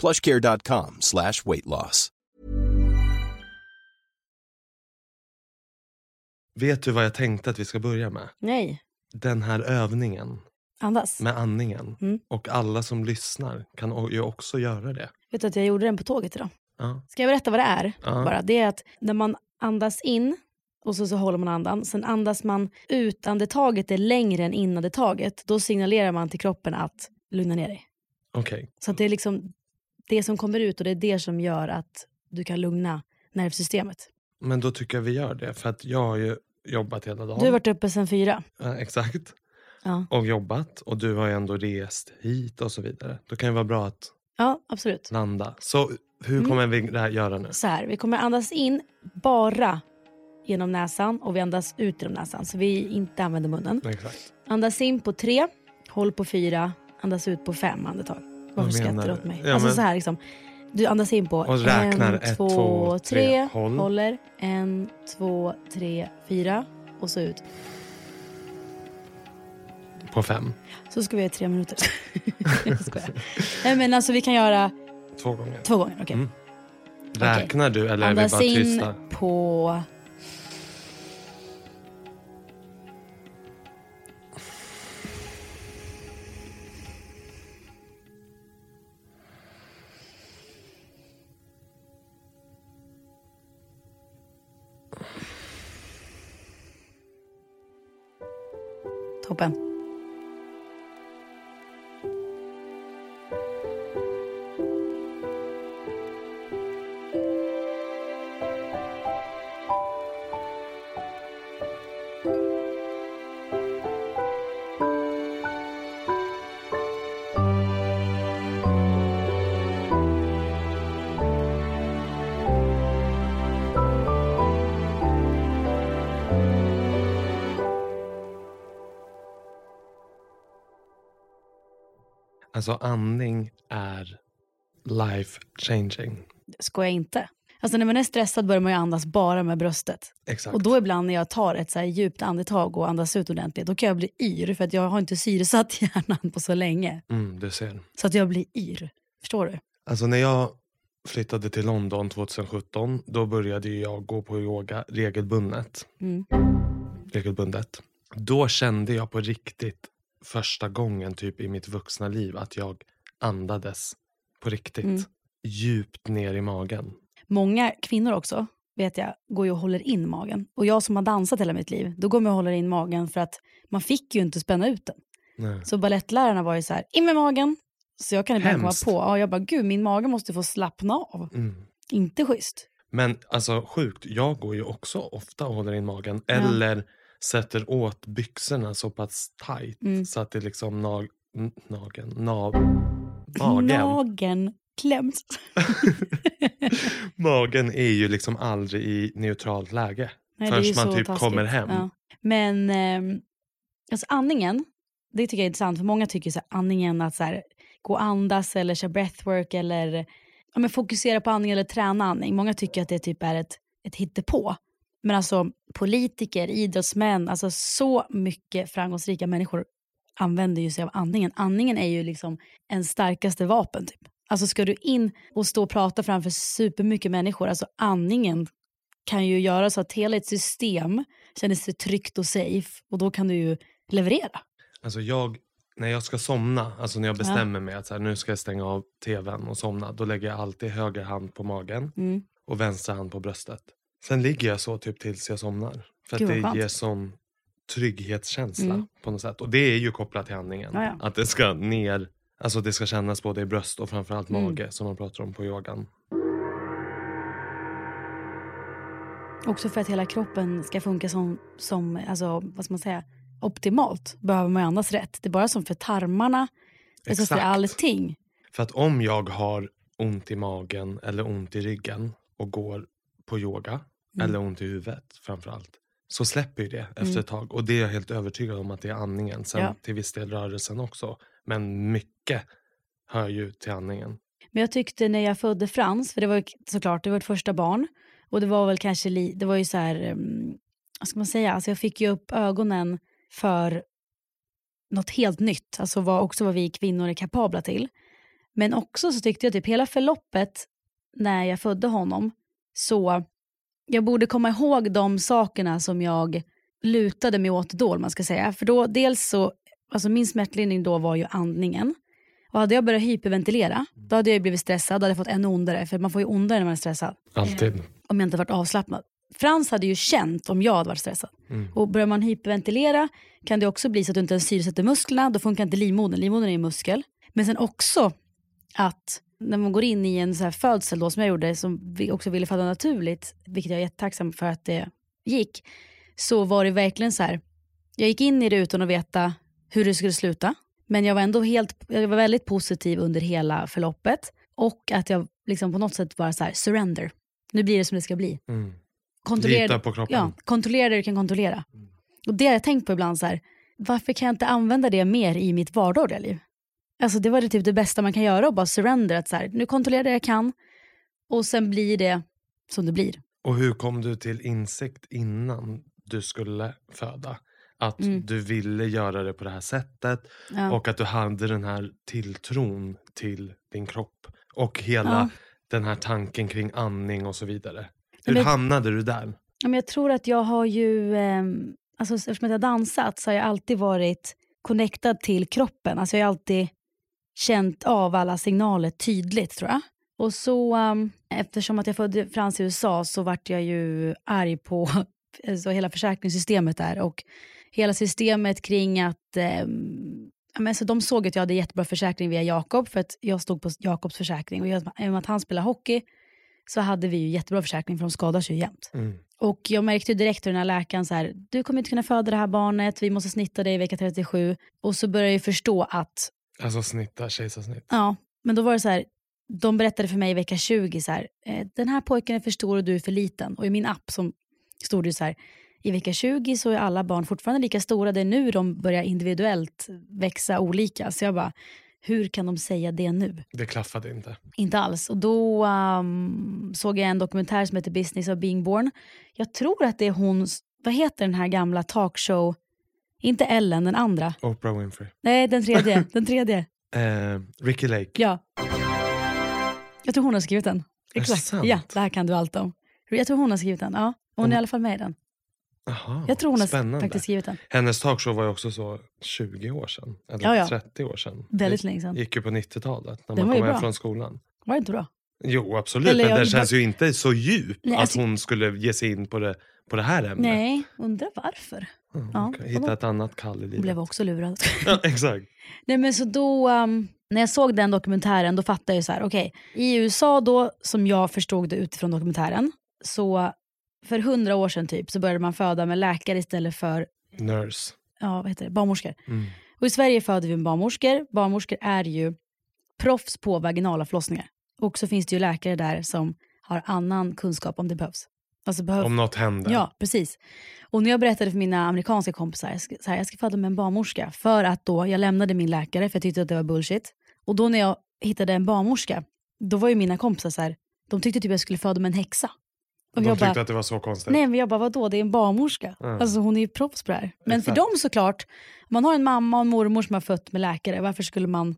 plushcare.com slash weight loss. Vet du vad jag tänkte att vi ska börja med? Nej. Den här övningen Andas. med andningen. Mm. Och alla som lyssnar kan ju också göra det. Vet du att jag gjorde den på tåget idag? Ja. Ska jag berätta vad det är? Ja. Bara, det är att när man andas in och så, så håller man andan. Sen andas man ut, andetaget är längre än inandetaget. Då signalerar man till kroppen att lugna ner dig. Okej. Så att det är liksom det som kommer ut och det är det som gör att du kan lugna nervsystemet. Men då tycker jag vi gör det. För att jag har ju jobbat hela dagen. Du har varit uppe sen fyra. Ja, exakt. Ja, Och jobbat. Och du har ju ändå rest hit och så vidare. Då kan det vara bra att ja absolut. landa. Så hur Mm. kommer vi det här göra nu? Så här, vi kommer andas in bara genom näsan och vi andas ut genom näsan. Så vi inte använder munnen. Exakt. Andas in på tre, håll på fyra, andas ut på fem andetag. Varför skrattar du åt mig? Ja, alltså men- så här liksom. Du andas in på Och räknar en, ett, två, två, tre, tre, håll. håller. En, två, tre, fyra och så ut. På fem. Så ska vi göra tre minuter. Jag skojar. Nej men alltså vi kan göra Två gånger. två gånger. Okej. Mm. Räknar du eller är vi Andas bara in tysta? på... группы. Alltså andning är life changing. Skojar inte. Alltså när man är stressad börjar man ju andas bara med bröstet. Exakt. Och då ibland när jag tar ett så djupt andetag och andas ut ordentligt, då kan jag bli yr för att jag har inte syresatt hjärnan på så länge. Mm, du ser. Så att jag blir yr. Förstår du? Alltså när jag flyttade till London 2017 då började jag gå på yoga regelbundet. Mm. regelbundet. Då kände jag på riktigt första gången typ i mitt vuxna liv att jag andades på riktigt. Mm. Djupt ner i magen. Många kvinnor också, vet jag, går ju och håller in magen. Och jag som har dansat hela mitt liv, då går man och håller in magen för att man fick ju inte spänna ut den. Nej. Så ballettlärarna var ju så här, in med magen. Så jag kan ibland komma på, ja, jag bara, gud min mage måste få slappna av. Mm. Inte schysst. Men alltså sjukt, jag går ju också ofta och håller in magen. Eller sätter åt byxorna så pass tight Mm. så att det liksom nag, nageln, nav, magen. Magen kläms. magen är ju liksom aldrig i neutralt läge. Nej, förrän man typ taskigt. kommer hem. Ja. Men eh, alltså andningen, det tycker jag är intressant. För många tycker så här, andningen att så här, gå och andas eller köra breathwork eller ja, men fokusera på andning eller träna andning. Många tycker att det typ är ett, ett hittepå. Men alltså politiker, idrottsmän, alltså så mycket framgångsrika människor använder ju sig av andningen. Andningen är ju liksom en starkaste vapen typ. Alltså ska du in och stå och prata framför supermycket människor, alltså andningen kan ju göra så att hela ett system känner sig tryggt och safe och då kan du ju leverera. Alltså jag, när jag ska somna, alltså när jag bestämmer mig att så här, nu ska jag stänga av tvn och somna, då lägger jag alltid höger hand på magen Mm. och vänster hand på bröstet. Sen ligger jag så typ tills jag somnar. För Gud, att det skönt. ger sån trygghetskänsla Mm. på något sätt. Och det är ju kopplat till andningen. Ja, ja. Att det ska ner, alltså det ska kännas både i bröst och framförallt Mm. mage som man pratar om på yogan. Också för att hela kroppen ska funka som, som alltså, vad ska man säga, optimalt behöver man andas rätt. Det är bara som för tarmarna, det är för allting. För att om jag har ont i magen eller ont i ryggen och går på yoga Mm. eller ont i huvudet framförallt så släpper ju det efter ett tag. Och det är jag helt övertygad om att det är andningen. Sen Ja. till viss del rörelsen också. Men mycket hör ju till andningen. Men jag tyckte när jag födde Frans, för det var ju såklart, det var ett första barn. Och det var väl kanske, li, det var ju så här, um, vad ska man säga, alltså jag fick ju upp ögonen för något helt nytt. Alltså vad, också vad vi kvinnor är kapabla till. Men också så tyckte jag typ hela förloppet när jag födde honom, så jag borde komma ihåg de sakerna som jag lutade mig åt då, man ska säga. För då, dels så, alltså min smärtlindring då var ju andningen. Och hade jag börjat hyperventilera, då hade jag blivit stressad, då hade jag fått ännu ondare, för man får ju ondare när man är stressad, Alltid. om jag inte varit avslappnad. Frans hade ju känt om jag hade varit stressad. Och börjar man hyperventilera kan det också bli så att du inte ens syresätter musklerna, då funkar inte livmodern, livmodern är ju muskel. Men sen också att när man går in i en så här födsel då, som jag gjorde, som vi också ville föda naturligt, vilket jag är jättetacksam för att det gick, så var det verkligen så här, jag gick in i det utan att veta hur det skulle sluta. Men jag var ändå helt, jag var väldigt positiv under hela förloppet. Och att jag liksom på något sätt var så här, surrender. Nu blir det som det ska bli. Mm. Kontrollera, Lita på kroppen. Ja, kontrollera det du kan kontrollera. Och det har jag tänkt på ibland så här, varför kan jag inte använda det mer i mitt vardagliga liv? Alltså det var det typ det bästa man kan göra och bara surrender. Att så här, nu kontrollerar det jag kan och sen blir det som det blir. Och hur kom du till insikt innan du skulle föda? Att du ville göra det på det här sättet Mm. Ja. och att du hade den här tilltron till din kropp. Och hela Ja. den här tanken kring andning och så vidare. Hur Men- hamnade du där? Ja, men jag tror att jag har ju, eh, alltså eftersom jag har dansat så har jag alltid varit connectad till kroppen. Alltså jag har alltid känt av alla signaler tydligt tror jag. Och så um, eftersom att jag födde Frans i USA så vart jag ju arg på alltså, hela försäkringssystemet där och hela systemet kring att ja, men så de såg att jag hade jättebra försäkring via Jakob för att jag stod på Jakobs försäkring och i och med att han spelar hockey så hade vi ju jättebra försäkring för de skadar sig ju jämt. Mm. Och jag märkte ju direkt hur den här läkaren så här, du kommer inte kunna föda det här barnet, vi måste snitta dig i vecka 37. Och så började jag förstå att, Alltså snitta, kejsarsnitt. ja, men då var det så här, de berättade för mig i vecka 20 så här, eh, den här pojken är för stor och du är för liten. Och i min app som stod det så här, i vecka 20 så är alla barn fortfarande lika stora, det är nu de börjar individuellt växa olika. Så jag bara, hur kan de säga det nu? Det klaffade inte. Inte alls. Och då um, såg jag en dokumentär som heter Business of being born. Jag tror att det är hon, vad heter den här gamla talkshow, inte Ellen, den andra. Oprah Winfrey. Nej, den tredje. den tredje. Eh, Ricky Lake. Ja. Jag tror hon har skrivit den. Är det Exakt. sant? Ja, det här kan du allt om. Jag tror hon har skrivit den. Ja, hon är Om- i alla fall med i den. Aha, Jag tror hon har spännande. faktiskt skrivit den. Hennes talkshow var ju också så 20 år sedan. Eller Ja, ja. 30 år sedan. Väldigt Det länge sedan. gick ju på 90-talet när Den man kom hem från skolan. Var det inte bra? Jo absolut, Eller men det känns ju inte så djup Nej, att alltså- hon skulle ge sig in på det, på det här ämnet. Nej, undrar varför. Mm, Ja, och Hitta ett annat kall i livet. blev också lurad. Ja, exakt. Nej men så då, um, när jag såg den dokumentären då fattade jag så här, okej, i USA då, som jag förstod det utifrån dokumentären, så för hundra år sedan typ så började man föda med läkare istället för Nurse. ja, vad heter det, barnmorskor. Mm. Och i Sverige föder vi med barnmorskor. Barnmorskor är ju proffs på vaginala förlossningar. Och så finns det ju läkare där som har annan kunskap om det behövs. Alltså behöv... Om något händer. Ja, precis. Och när jag berättade för mina amerikanska kompisar, så här, jag ska föda med en barnmorska. För att då, jag lämnade min läkare för jag tyckte att det var bullshit. Och då när jag hittade en barnmorska, då var ju mina kompisar så här, de tyckte typ jag skulle föda med en häxa. Och De jag tyckte bara, att det var så konstigt. Nej men jag bara vadå, det är en barnmorska. Mm. Alltså hon är ju proffs på det här. Men för Exakt. dem såklart, man har en mamma och en mormor som har fött med läkare, varför skulle man,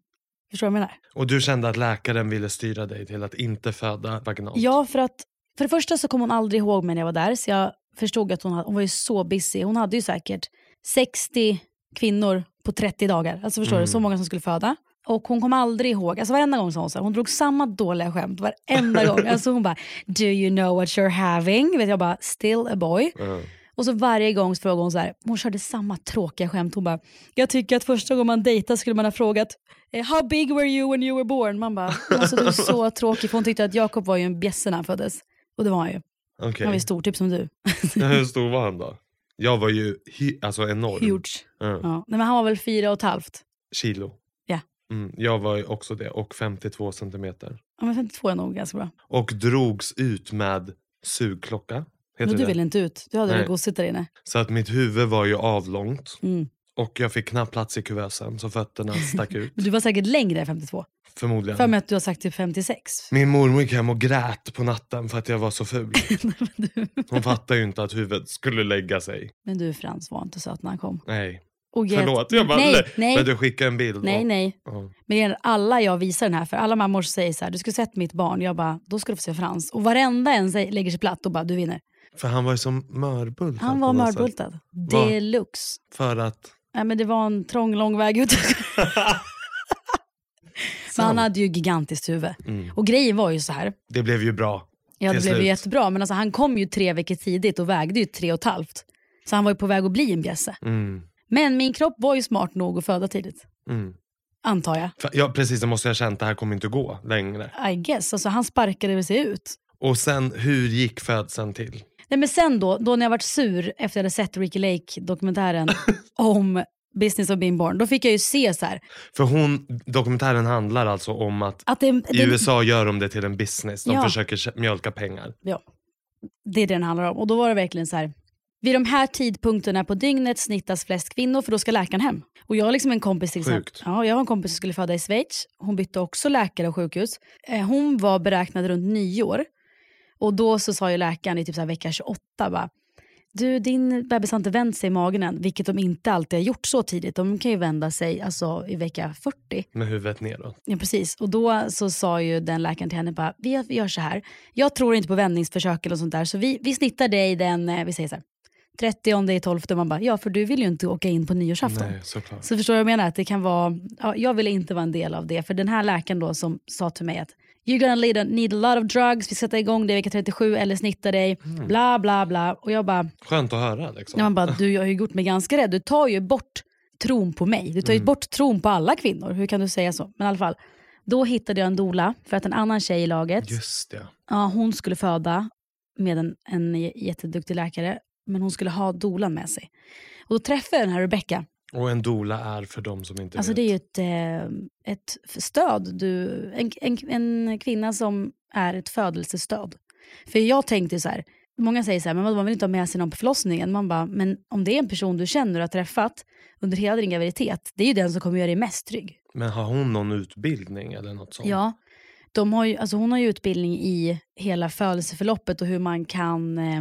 förstår du vad jag menar? Och du kände att läkaren ville styra dig till att inte föda vaginalt? Ja, för att för det första så kom hon aldrig ihåg mig när jag var där, så jag förstod att hon, hade, hon var ju så busy. Hon hade ju säkert 60 kvinnor på 30 dagar. Alltså förstår du, så många som skulle föda. Och hon kom aldrig ihåg, alltså varenda gång sa hon så här, hon drog samma dåliga skämt varenda gång. Alltså hon bara, do you know what you're having? Vet jag bara, still a boy. Mm. Och så varje gång så frågade hon så här, hon körde samma tråkiga skämt. Hon bara, jag tycker att första gången man dejtar skulle man ha frågat, eh, how big were you when you were born? Man bara, alltså du är så tråkig. För hon tyckte att Jakob var ju en bjässe när han föddes. Och det var han ju. Okej. Han var ju stor, typ som du. Hur stor var han då? Jag var ju alltså enorm. Huge. Mm. Ja. Nej, men han var väl fyra och ett halvt. Kilo. Ja. Mm, jag var ju också det och 52 centimeter. Ja, men 52 är nog ganska bra. Och drogs ut med sugklocka. Heter Men du det? ville inte ut. Du hade Nej. väl gosigt där inne. Så att mitt huvud var ju avlångt. Mm. Och jag fick knappt plats i kuvösen så fötterna stack ut. Men du var säkert längre än 52. Förmodligen. För mig att du har sagt typ 56. Min mormor gick hem och grät på natten för att jag var så ful. Hon fattade ju inte att huvudet skulle lägga sig. Men du Frans var inte söt när han kom. Nej. Och get- Förlåt, jag bara, nej, nej, Men du skickade en bild. nej, och, nej. Ja. Men är alla jag visar den här för, alla mammor säger så här, du skulle sett mitt barn. Jag bara, då ska du få se Frans. Och varenda en säger- lägger sig platt och bara, du vinner. För han var ju som mörbultad. Han var mörbultad. Deluxe. För att... Nej, men det var en trång, lång väg ut. men han hade ju gigantiskt huvud. Och grejen var ju så här, Det blev ju bra. ja det blev ju jättebra, men alltså, han kom ju tre veckor tidigt och vägde ju tre och ett halvt. Så han var ju på väg att bli en bjässe. Mm. Men min kropp var ju smart nog att föda tidigt. Mm. Antar jag. Ja precis, det måste jag ha känt. Det här kommer inte gå längre. I guess. Alltså, han sparkade väl sig ut. Och sen, hur gick födseln till? Nej, men sen då, då när jag varit sur efter att jag hade sett Ricky Lake-dokumentären om Business of being born, då fick jag ju se så här, För hon, dokumentären handlar alltså om att att det, i det, USA gör de det till en business. De Ja. försöker mjölka pengar. Ja, det är det den handlar om. Och då var det verkligen så här, vid de här tidpunkterna på dygnet snittas flest kvinnor för då ska läkaren hem. Och jag har liksom en kompis till exempel. Ja, jag har en kompis som skulle föda i Schweiz. Hon bytte också läkare och sjukhus. Eh, hon var beräknad runt nyår. Och då så sa ju läkaren i typ så här vecka 28 bara, du din bebis har inte vänt sig i magen än, vilket de inte alltid har gjort så tidigt. De kan ju vända sig alltså, i vecka 40. Med huvudet neråt. Ja, precis. Och då så sa ju den läkaren till henne bara, vi gör så här. Jag tror inte på vändningsförsök eller sånt där, så vi, vi snittar dig den, eh, vi säger så här, 30 i 12. Man bara, ja för du vill ju inte åka in på nyårsafton. Nej, såklart. Så förstår du vad jag menar? Att det kan vara, ja, jag ville inte vara en del av det. För den här läkaren då som sa till mig att you're gonna need a, need a lot of drugs, vi sätter igång dig vecka 37 eller snitta dig, Mm. bla bla bla. Och jag bara, Skönt att höra. Liksom. Ja, man bara, du jag har ju gjort mig ganska rädd. Du tar ju bort tron på mig. Du tar ju Mm. bort tron på alla kvinnor. Hur kan du säga så? Men i alla fall, då hittade jag en dola för att en annan tjej i laget, Just det. ja, hon skulle föda med en, en jätteduktig läkare, men hon skulle ha dolan med sig. Och då träffade jag den här Rebecca. Och en dola är för de som inte Alltså vet. det är ju ett, eh, ett stöd. Du, en, en, en kvinna som är ett födelsestöd. För jag tänkte så här, många säger så här, men man vill inte ha med sig någon på förlossningen. Man bara, men om det är en person du känner och har träffat under hela din graviditet, det är ju den som kommer göra dig mest trygg. Men har hon någon utbildning eller något sånt? Ja, de har ju, alltså hon har ju utbildning i hela födelseförloppet och hur man kan eh,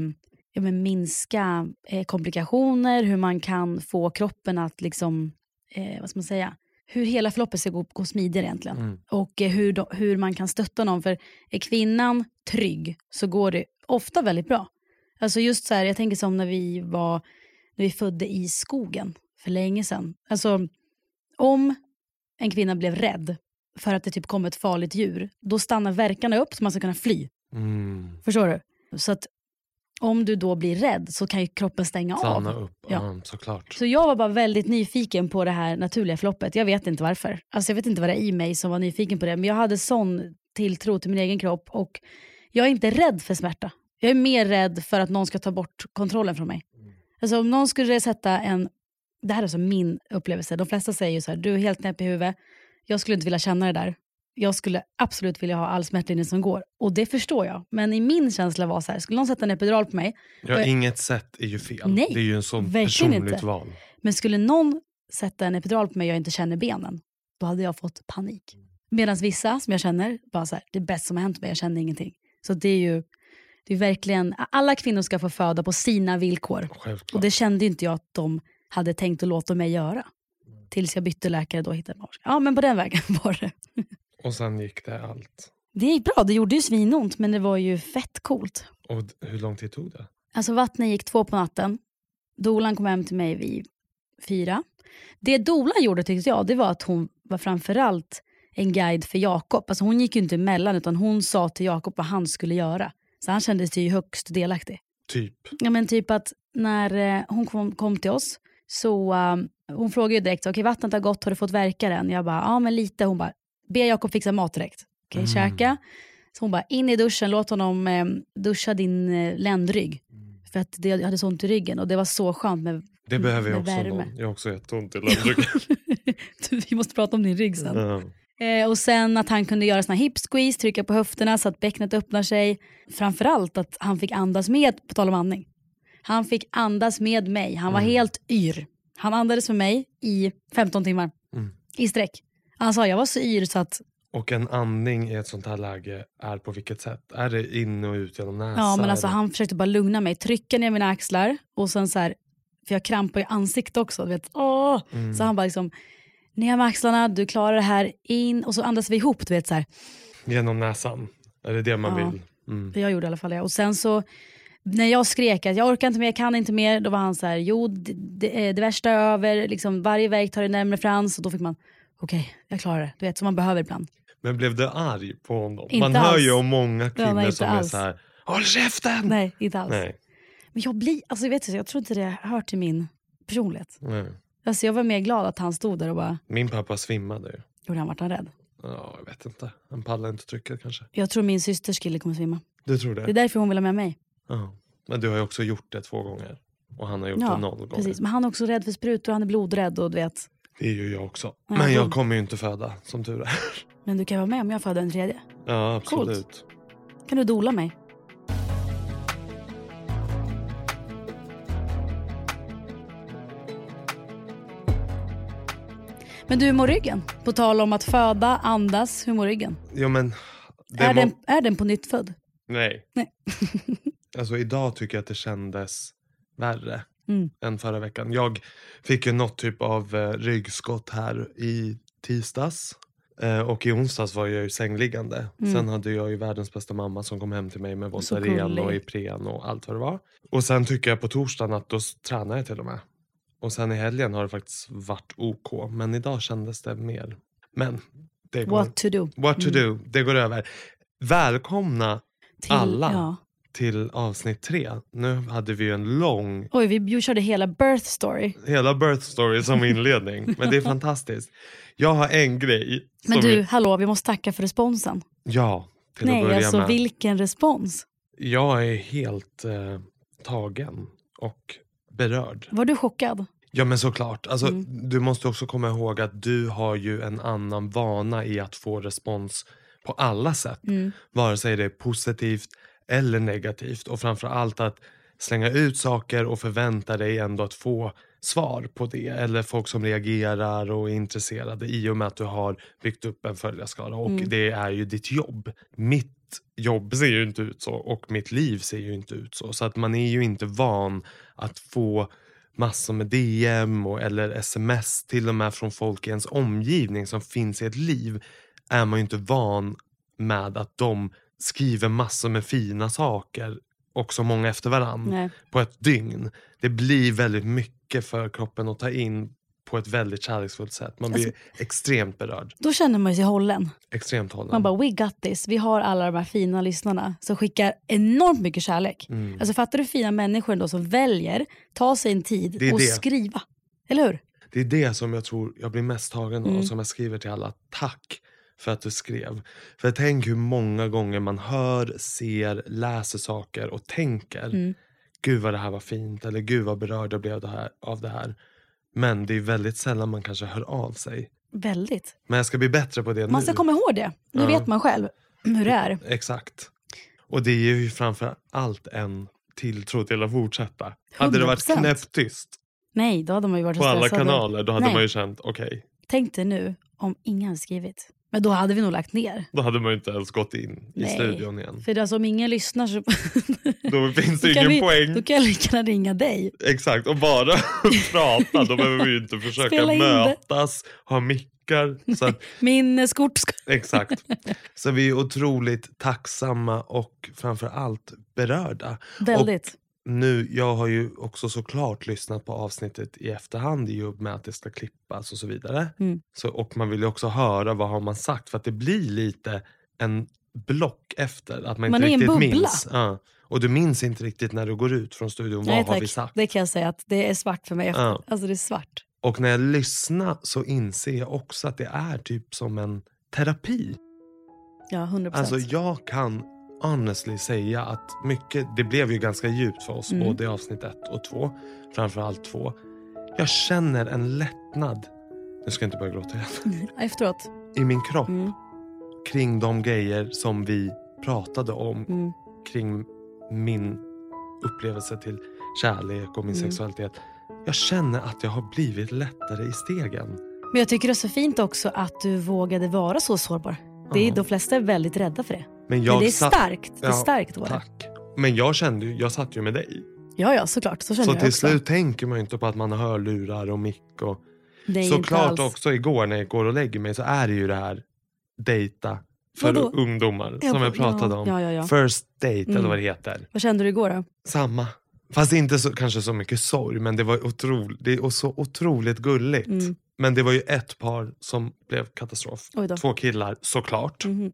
ja, men minska eh, komplikationer, hur man kan få kroppen att liksom, eh, vad ska man säga, hur hela förloppet ska gå, gå smidigare egentligen. Mm. Och eh, hur, de, hur man kan stötta någon. För är kvinnan trygg så går det ofta väldigt bra. Alltså just så här, jag tänker som när vi var, när vi födde i skogen för länge sedan. Alltså om en kvinna blev rädd för att det typ kom ett farligt djur, då stannar verkarna upp så man ska kunna fly. Mm. Förstår du? Så att om du då blir rädd så kan ju kroppen stänga Stanna av. upp, Ja. ja. såklart. Så jag var bara väldigt nyfiken på det här naturliga förloppet. Jag vet inte varför. Alltså jag vet inte vad det är i mig som var nyfiken på det. Men jag hade sån tilltro till min egen kropp och jag är inte rädd för smärta. Jag är mer rädd för att någon ska ta bort kontrollen från mig. Alltså om någon skulle sätta en, det här är alltså min upplevelse. De flesta säger ju så här, du är helt knäpp i huvudet. Jag skulle inte vilja känna det där. Jag skulle absolut vilja ha all smärtlindring som går. Och det förstår jag. Men i min känsla var så här, skulle någon sätta en epidural på mig, Ja, Och- inget sätt är ju fel. Nej, det är ju en sån personligt inte. val. men skulle någon sätta en epidural på mig och jag inte känner benen, då hade jag fått panik. Medan vissa som jag känner, bara så här, det är bäst som har hänt mig, jag känner ingenting. Så det är ju det är verkligen, alla kvinnor ska få föda på sina villkor. Självklart. Och det kände inte jag att de hade tänkt att låta mig göra. Tills jag bytte läkare då hittade jag. Ja men på den vägen var det. Och sen gick det allt. Det gick bra, det gjorde ju svinont men det var ju fett coolt. Och hur lång tid tog det? Alltså vattnet gick två på natten. Dolan kom hem till mig vid fyra. Det Dolan gjorde tyckte jag, det var att hon var framförallt en guide för Jakob. Alltså hon gick ju inte emellan utan hon sa till Jakob vad han skulle göra. Så han kände sig ju högst delaktig. Typ. Ja men typ att när eh, hon kom, kom till oss så eh, hon frågade ju direkt, okej vattnet har gått, har du fått verka den? Jag bara, ja men lite. Hon bara, be Jakob fixa mat direkt. Okej, Mm. käka. Så hon bara, in i duschen, låt honom eh, duscha din eh, ländrygg. För att det, jag hade så ont i ryggen och det var så skönt med, Det behöver jag också värme. någon. Jag har också jätteont i ländryggen. Vi måste prata om din rygg sen. ja. Eh, och sen att han kunde göra såna hip squeeze, trycka på höfterna så att bäcknet öppnar sig. Framförallt att han fick andas med, på tal om andning. Han fick andas med mig. Han var Mm. helt yr. Han andades med mig i 15 timmar. Mm. I sträck. Han sa jag var så yr så att, Och en andning i ett sånt här läge är på vilket sätt? Är det in och ut genom näsan? ja men alltså han försökte bara lugna mig. Trycka ner mina axlar och sen så här, för jag krampar i ansiktet också. Vet, åh! Mm. Så han bara liksom, ner med axlarna, du klarar det här, in. Och så andas vi ihop, du vet så här. Genom näsan? Är det det man Ja. vill? Mm. Jag gjorde i alla fall det. Och sen så, när jag skrek att jag orkar inte mer, jag kan inte mer, då var han så här, jo det, det, det värsta är över, liksom, varje verk tar det närmare Frans. Och då fick man, okej, jag klarar det. Du vet, som man behöver ibland. Men blev du arg på honom? Inte man hör alls. ju om många kvinnor som är alls. så här, håll käften! Nej, inte alls. Nej. Men jag blir, alltså vet inte, jag tror inte det hör till min personlighet. Nej. Alltså jag var mer glad att han stod där och bara, Min pappa svimmade ju. gjorde han vart han rädd? Ja, jag vet inte. Han pallar inte trycket kanske. Jag tror min systers kille kommer svimma. Du tror det? Det är därför hon vill ha med mig. Ja. Men du har ju också gjort det två gånger. Och han har gjort det Ja, noll gånger. precis. Men han är också rädd för sprutor, han är blodrädd och du vet. Det är ju jag också. Ja, Men jag kommer ju inte föda, som tur är. Men du kan vara med om jag föder en tredje. Ja, absolut. Kan du dola mig? Men du, hur mår ryggen? På tal om att föda, andas, hur mår ryggen? Jo men... Det är, den, är den på nytt född? Nej. Nej. alltså idag tycker jag att det kändes värre Mm. än förra veckan. Jag fick ju något typ av eh, ryggskott här i tisdags. Eh, och i onsdags var jag ju sängliggande. Mm. Sen hade jag ju världens bästa mamma som kom hem till mig med gullig. och Ipren och allt vad det var. Och sen tycker jag på torsdagen att då tränar jag till och med. Och sen i helgen har det faktiskt varit OK. Men idag kändes det mer. Men det går. What to do? What to Mm. do. Det går över. Välkomna Till, alla. Ja. Till avsnitt tre. Nu hade vi ju en lång, Oj, vi körde hela birth story. hela birth story som inledning. Men det är fantastiskt. Jag har en grej. Men du, vi- hallå, vi måste tacka för responsen. Ja, till att Nej, börja alltså med. vilken respons. Jag är helt eh, tagen och berörd. Var du chockad? Ja men såklart. Alltså, Mm. Du måste också komma ihåg att du har ju en annan vana i att få respons på alla sätt. Mm. Vare sig det är positivt eller negativt. Och framför allt att slänga ut saker och förvänta dig ändå att få svar på det. Eller folk som reagerar och är intresserade i och med att du har byggt upp en följarskara. Och Mm. det är ju ditt jobb. Mitt jobb ser ju inte ut så och mitt liv ser ju inte ut så. Så att man är ju inte van att få massor med DM och, eller sms till och med från folk i ens omgivning som finns i ett liv är man ju inte van med att de skriver massor med fina saker och så många efter varann Nej. på ett dygn. Det blir väldigt mycket för kroppen att ta in på ett väldigt kärleksfullt sätt. Man blir extremt berörd. Då känner man sig hållen. Extremt hållen. Man bara, we got this. Vi har alla de här fina lyssnarna som skickar enormt mycket kärlek. Mm. Alltså fattar du fina människor då som väljer, ta sig en tid och det. skriva. Eller hur? Det är det som jag tror jag blir mest tagen av Mm. och som jag skriver till alla. Tack för att du skrev. För tänk hur många gånger man hör, ser, läser saker och tänker Mm. Gud vad det här var fint eller gud vad berörd jag blev det här, av det här. Men det är väldigt sällan man kanske hör av sig Väldigt. Men jag ska bli bättre på det Man nu. ska komma ihåg det. Nu Ja. vet man själv hur det är. Exakt. Och det är ju framför allt en tilltro till att fortsätta. Hade det varit 100%. knäpptyst Nej, då hade man ju varit på alla kanaler då hade Nej. man ju känt okej, Tänk dig nu om ingen hade skrivit. Men då hade vi nog lagt ner. då hade man inte ens gått in i Nej. studion igen. För alltså, om ingen lyssnar så Då finns det då, ingen vi, poäng. då kan jag lika gärna ringa dig. Exakt, och bara prata. Då behöver vi inte försöka mötas, ha mickar. Så att, Minneskort exakt. Så vi är otroligt tacksamma och framför allt berörda. Väldigt. Nu, jag har ju också såklart lyssnat på avsnittet i efterhand i och med att det ska klippas och så vidare. Mm. Så, och man vill ju också höra vad har man sagt för att det blir lite en block efter. Att man, Man inte riktigt minns. Ja. Och du minns inte riktigt när du går ut från studion. Nej, vad har tack. vi sagt? Det kan jag säga att det är svart för mig efter. Ja. Alltså det är svart. Och när jag lyssnar så inser jag också att det är typ som en terapi. Ja, 100 procent. Alltså jag kan honestly säga att mycket, det blev ju ganska djupt för oss Mm. både i avsnitt ett och två. Framförallt två. Jag känner en lättnad, nu ska jag inte börja gråta igen, Efteråt. i min kropp Mm. kring de grejer som vi pratade om. Mm. Kring min upplevelse till kärlek och min Mm. sexualitet. Jag känner att jag har blivit lättare i stegen. Men jag tycker det är så fint också att du vågade vara så sårbar. Det är. De flesta är väldigt rädda för det. Men, jag Men det är satt- starkt. Det är Ja, starkt det. Tack. Men jag kände ju, jag satt ju med dig. Ja, ja, såklart. Så känner Så jag till också. slut tänker man ju inte på att man har hörlurar och mick. Och... Nej, Såklart också igår när jag går och lägger mig så är det ju det här dejta för Vadå? ungdomar Ja, som jag pratade ja, om. ja, ja, ja. First date Mm. eller vad det heter. Vad kände du igår då? Samma. Fast inte så, kanske så mycket sorg men det var otro, det är så otroligt gulligt. Mm. Men det var ju ett par som blev katastrof. Två killar såklart. Mhm.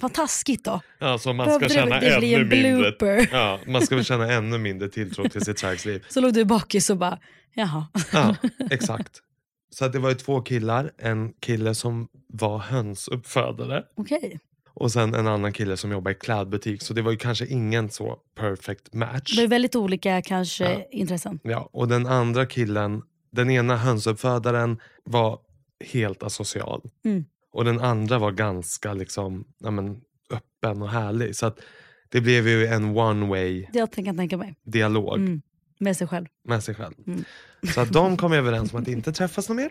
Vad taskigt då. Ja, så man ska känna det ännu en mindre blooper? Ja, man ska väl känna ännu mindre tilltro till sitt kärleksliv. Så låg du bakis och bara, jaha. Ja, exakt. Så det var ju två killar. En kille som var hönsuppfödare Okej. och sen en annan kille som jobbar i klädbutik. Så det var ju kanske ingen så perfect match. Det är väldigt olika kanske Ja. intressen. Ja, och den andra killen, den ena hönsuppfödaren var helt asocial. Mm. Och den andra var ganska liksom, ja, men, öppen och härlig. Så att det blev ju en one way jag jag tänka mig. dialog Mm. Med sig själv. med sig själv. Mm. Så att de kom överens om att inte träffas något mer.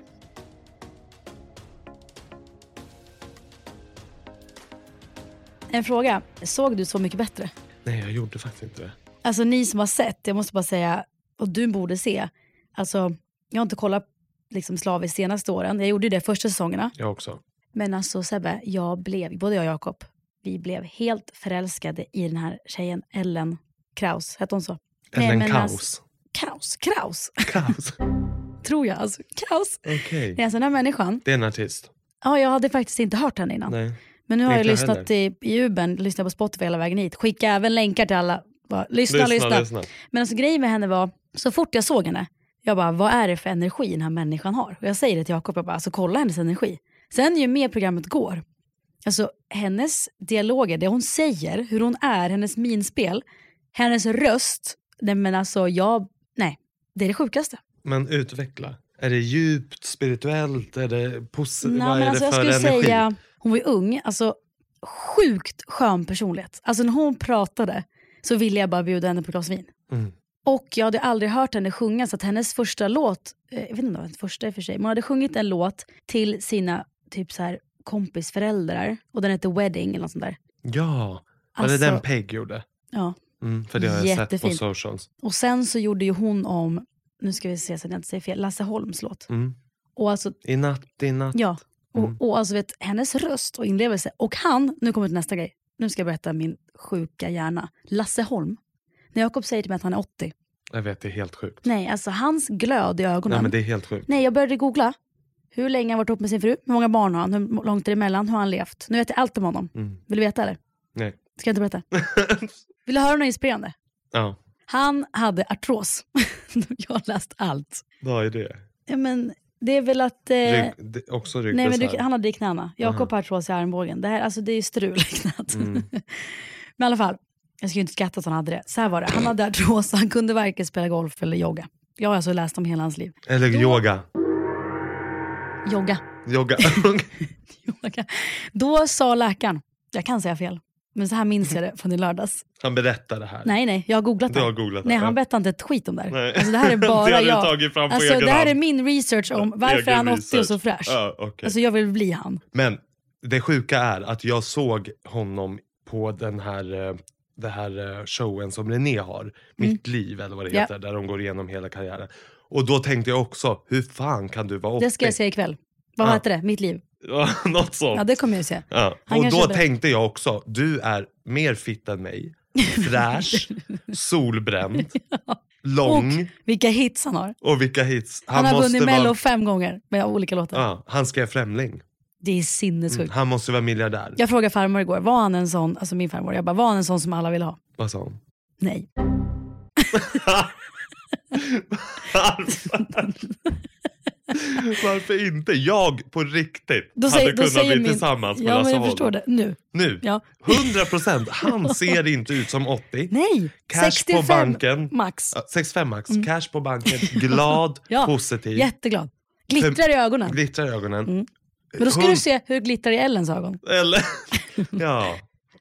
En fråga. Såg du Så mycket bättre? Nej, jag gjorde faktiskt inte det. Alltså ni som har sett, jag måste bara säga, och du borde se. Alltså, jag har inte kollat liksom, slaviskt senaste åren. Jag gjorde ju det första säsongerna. Jag också. Men alltså Sebbe, jag blev, både jag och Jakob, vi blev helt förälskade i den här tjejen Ellen Kraus. Hette hon så? Nej, Ellen men Kaus. alltså- Kraus? Kraus? Kaus. Tror jag. Alltså, Kraus. Okej. Nej, alltså den här människan, Det är en artist. ja, jag hade faktiskt inte hört henne innan. Nej. Men nu har jag lyssnat i, i Uben, lyssnat på Spotify hela vägen hit. Skicka även länkar till alla. Bara, lyssna, lyssna, lyssna. Men alltså grejen med henne var, så fort jag såg henne, jag bara, vad är det för energi den här människan har? Och jag säger det till Jakob, jag bara, alltså kolla hennes energi. Sen ju mer programmet går, alltså hennes dialoger, det hon säger, hur hon är, hennes minspel, hennes röst, nej men alltså jag, nej, det är det sjukaste. Men utveckla. Är det djupt, spirituellt? Är det positivt? Vad är alltså, det jag för skulle energi? säga, hon var ju ung, alltså sjukt skön personlighet. Alltså när hon pratade så ville jag bara bjuda henne på ett glas vin. Mm. Och jag hade aldrig hört henne sjunga så att hennes första låt, eh, jag vet inte om det var första i och för sig, men hon hade sjungit en låt till sina typ så här kompisföräldrar och den heter Wedding eller något sånt där. Ja, var Alltså, det den Peg gjorde? Ja. Mm, för det har jag sett på Jättefint. socials. Och sen så gjorde ju hon om, nu ska vi se så att jag inte säger fel, Lasse Holms låt. Mm. Och alltså, I natt, i natt. ja. Och, Mm. och alltså vet, hennes röst och inlevelse. Och han, nu kommer till nästa grej, nu ska jag berätta min sjuka hjärna. Lasse Holm. När Jakob säger till mig att han är 80, Jag vet, det är helt sjukt. nej alltså hans glöd i ögonen. Nej, men det är helt sjukt. Nej, jag började googla. Hur länge har han varit ihop med sin fru? Hur många barn har han? Hur långt är det emellan? Hur har han levt? Nu vet jag allt om honom. Mm. Vill du veta eller? Nej. Ska jag inte berätta? Vill du höra något inspirerande? Ja, Han hade artros. jag har läst allt. vad är det? Ja, men det är väl att... Eh, Rygg, det- också nej, men ryggbesvär? du, han hade det i knäna. Jakob har artros i armbågen. Det, här, alltså, det är ju strul i knät. Mm. men i alla fall, jag skulle inte skratta att han hade det. Så här var det. Han hade artros. Han kunde varken spela golf eller yoga. Jag har alltså läst om hela hans liv. Eller Då- yoga? Jogga. Jogga. Yoga. Då sa läkaren, jag kan säga fel, men så här minns jag det från i lördags. Han berättar det här. Nej, nej, jag har googlat Du det. har googlat Nej, han berättar inte ett skit om det här. Nej. Alltså, det här är bara jag. alltså, det här hand. är min research om varför Egen han 80 och så fräsch. Ja, okej. Alltså jag vill bli han. Men det sjuka är att jag såg honom på den här, eh, det här eh, showen som René har, Mitt liv eller vad det Mm. Heter, där de går igenom hela karriären. Och då tänkte jag också, hur fan kan du vara 80? Det ska jag se ikväll. Vad Ja. heter det? Mitt liv? Ja, Något sånt. Ja, det kommer jag se. Ja. Han Och då tänkte jag också, du är mer fit än mig, fräsch, solbränd, lång och, Vilka hits han har. vilka hits. Han, har måste vunnit Mello vara, fem gånger med olika låtar. ja, Han ska vara främling. Det är sinnessjukt. Mm, han måste vara miljardär. Jag frågade farmor igår, var han en sån, alltså min farmor, jag bara, var han en sån som alla vill ha? Vad sa hon? Nej. Varför inte? Jag på riktigt Då hade säger, då kunnat säger bli min... tillsammans med Ja, Lasse jag Holm. förstår det. Nu. Nu, Ja. 100 procent. Han ser inte ut som 80. Nej, Cash 65 på banken. max. Ja, 65 max, cash på banken, glad, Mm. Ja, positiv, Jätteglad. Glittrar i ögonen. glittrar i ögonen. Mm. Men då ska Hund- du se hur det glittrar i Ellens ögon. Eller, ja,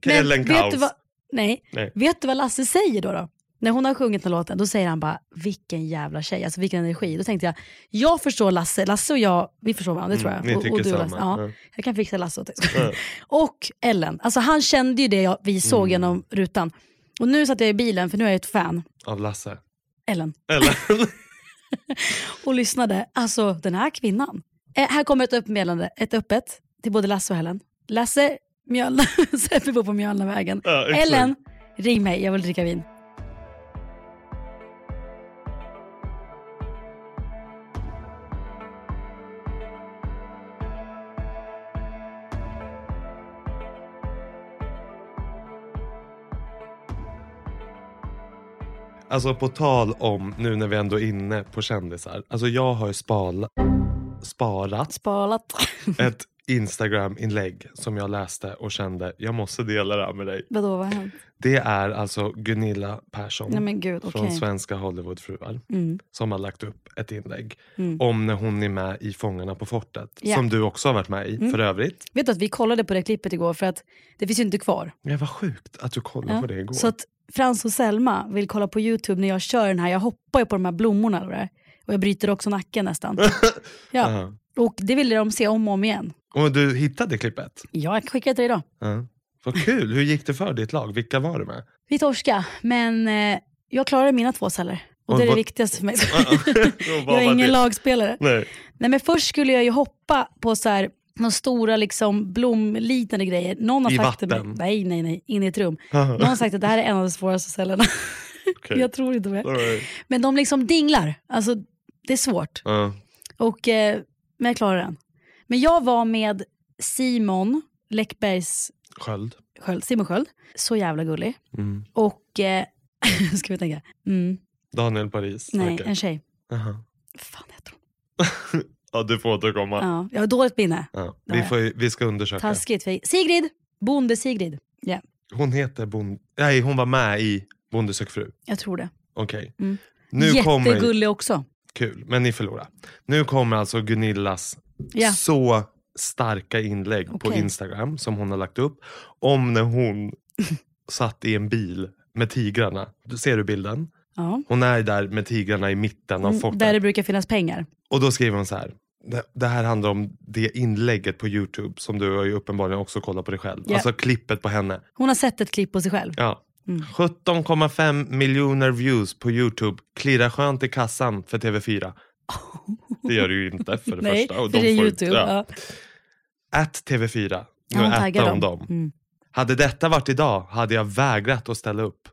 Men Ellen vet Kaus. du vad, nej. Nej. vet du vad Lasse säger då? då? När hon har sjungit den låten, då säger han bara vilken jävla tjej, alltså vilken energi. Då tänkte jag, jag förstår Lasse, Lasse och jag, vi förstår varandra, det tror jag. Mm, och, och du och samma, Lasse. Ja, ja. Jag kan fixa Lasse åt dig. Ja. Och Ellen, alltså han kände ju det jag, vi såg Mm. genom rutan. Och nu satt jag i bilen, för nu är jag ett fan, Av Lasse. Ellen, Eller? och lyssnade. Alltså den här kvinnan. Eh, här kommer ett, uppmeddelande, ett öppet till både Lasse och Ellen. Lasse, Mjölna, Seppi bor på Mjölnavägen. Ja. Ellen, ring mig, jag vill dricka vin. Alltså på tal om, nu när vi ändå är inne på kändisar. Alltså jag har ju spala, sparat Spalat. ett Instagram-inlägg som jag läste och kände, jag måste dela det här med dig. Vadå, vad har hänt? Det är alltså Gunilla Persson Nej men gud, från Svenska Hollywoodfruar Mm. som har lagt upp ett inlägg Mm. om när hon är med i Fångarna på fortet. Ja. Som du också har varit med i Mm. för övrigt. Vet du att vi kollade på det klippet igår för att det finns ju inte kvar. Det var sjukt att du kollade Ja. på det igår. Så att Frans och Selma vill kolla på YouTube när jag kör den här, jag hoppar ju på de här blommorna och, det där. och jag bryter också nacken nästan. Ja. Ja. Och det ville de se om och om igen. Och du hittade klippet? Ja, jag skickade dig idag. Ja. Vad kul, hur gick det för ditt lag? Vilka var du med? Vi torska, men eh, jag klarade mina två celler. Och, Och det är det vad- viktigaste för mig. Jag är ingen det? lagspelare. Nej. Nej men först skulle jag ju hoppa på så här, några stora liksom blomliknande grejer. Någon har I sagt vatten? mig, nej nej nej, in i ett rum. Någon har sagt att det här är en av de svåraste cellerna. Okej. jag tror inte på det. Right. Men de liksom dinglar, alltså det är svårt. Ja. Och, eh, men jag klarar den. Men jag var med Simon Läckbergs Sköld. Sköld, Simon Sköld, så jävla gullig. Mm. Och, eh, ska vi tänka, mm, Daniel Paris. nej säkert. en tjej. Aha. Fan heter hon? Ja, du får återkomma. Ja. Ja, jag har dåligt minne. Vi, får, ju- vi ska undersöka. Taskigt. För... Sigrid! Bonde Sigrid. Ja, Hon heter Bond... Nej, hon var med i Bonde sök fru. jag tror det. Okej. Mm. Nu kommer... Jättegullig också. Kul, men ni förlorar. Nu kommer alltså Gunillas Ja. så starka inlägg på Okej. Instagram som hon har lagt upp om när hon satt i en bil med tigrarna. Du- Ser du bilden? Ja. Hon är där med tigrarna i mitten av Mm, fortet. Där det brukar finnas pengar. Och då skriver hon så här. Det, här handlar om det inlägget på Youtube som du har ju uppenbarligen också kollat på dig själv. Ja. Alltså klippet på henne. Hon har sett ett klipp på sig själv. Ja. Mm. 17,5 miljoner views på Youtube. Klirrar skönt i kassan för TV4. Det gör det ju inte för det Nej, första. Och för de det är får- YouTube. Ja. At TV4. Nu Ja, äter hon dem. dem. Mm. Hade detta varit idag hade jag vägrat att ställa upp.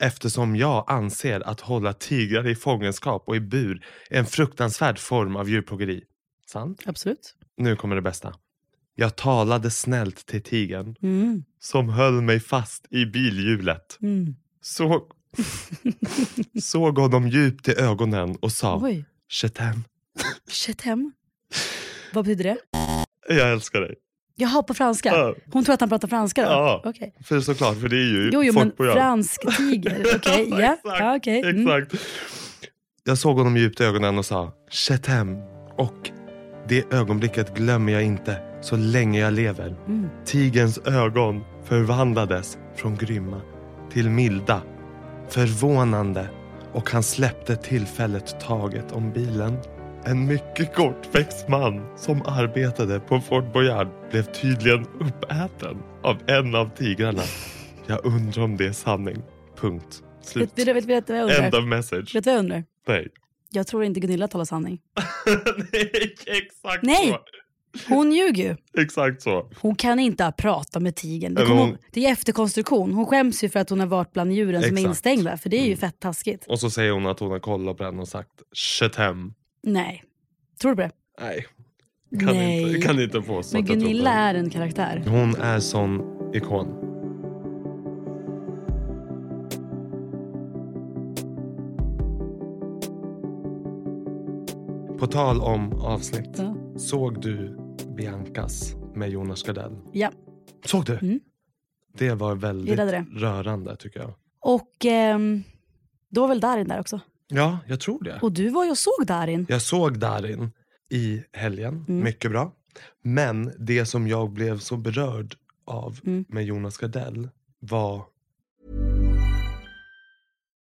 Eftersom jag anser att hålla tigrar i fångenskap och i bur är en fruktansvärd form av djurplågeri. Sant? Absolut. Nu kommer det bästa. Jag talade snällt till tigern Mm. som höll mig fast i bilhjulet. Mm. Så, såg honom djupt i ögonen och sa Oj, Chetem, Chetem. Vad betyder det? jag älskar dig. Jaha, på franska. Hon tror att han pratar franska då? Ja. Okej. För såklart, för det är ju Jo, jo men folkprogram. fransk tiger. Okej, ja. exakt, ja okej. Mm. exakt. Jag såg honom djupt i ögonen och sa Chetem och Det ögonblicket glömmer jag inte så länge jag lever. Tigerns ögon förvandlades från grymma till milda, förvånande och han släppte tillfället taget om bilen. En mycket kortväxt man som arbetade på Fort Boyard blev tydligen uppäten av en av tigrarna. Jag undrar om det är sanning. Punkt. Slut. Vet du vet, vet, vad jag End undrar? of message. Vet du vad jag undrar? Nej. Jag tror inte Gunilla talar sanning. Nej, exakt Nej. så. Hon ljuger ju. Exakt så. Hon kan inte prata med tigern. Det, hon- hon... det är efterkonstruktion. Hon skäms ju för att hon har varit bland djuren som är Exakt. Mm. instängda. För det är ju fett taskigt. Och så säger hon att hon har kollat på den och sagt Chetem. Nej. Tror du på det? Nej. Kan Nej. inte, kan inte påstå Men Gunilla är en karaktär. Hon är sån ikon. På tal om avsnitt. Ja. Såg du Biancas med Jonas Gardell? Ja. Såg du? Mm. Det var väldigt det. rörande tycker jag. Och ehm, då var väl Darin där också? Ja, jag tror det. Och du var ju och såg Darin. Jag såg Darin i helgen. Mm. Mycket bra. Men det som jag blev så berörd av Mm. med Jonas Gardell var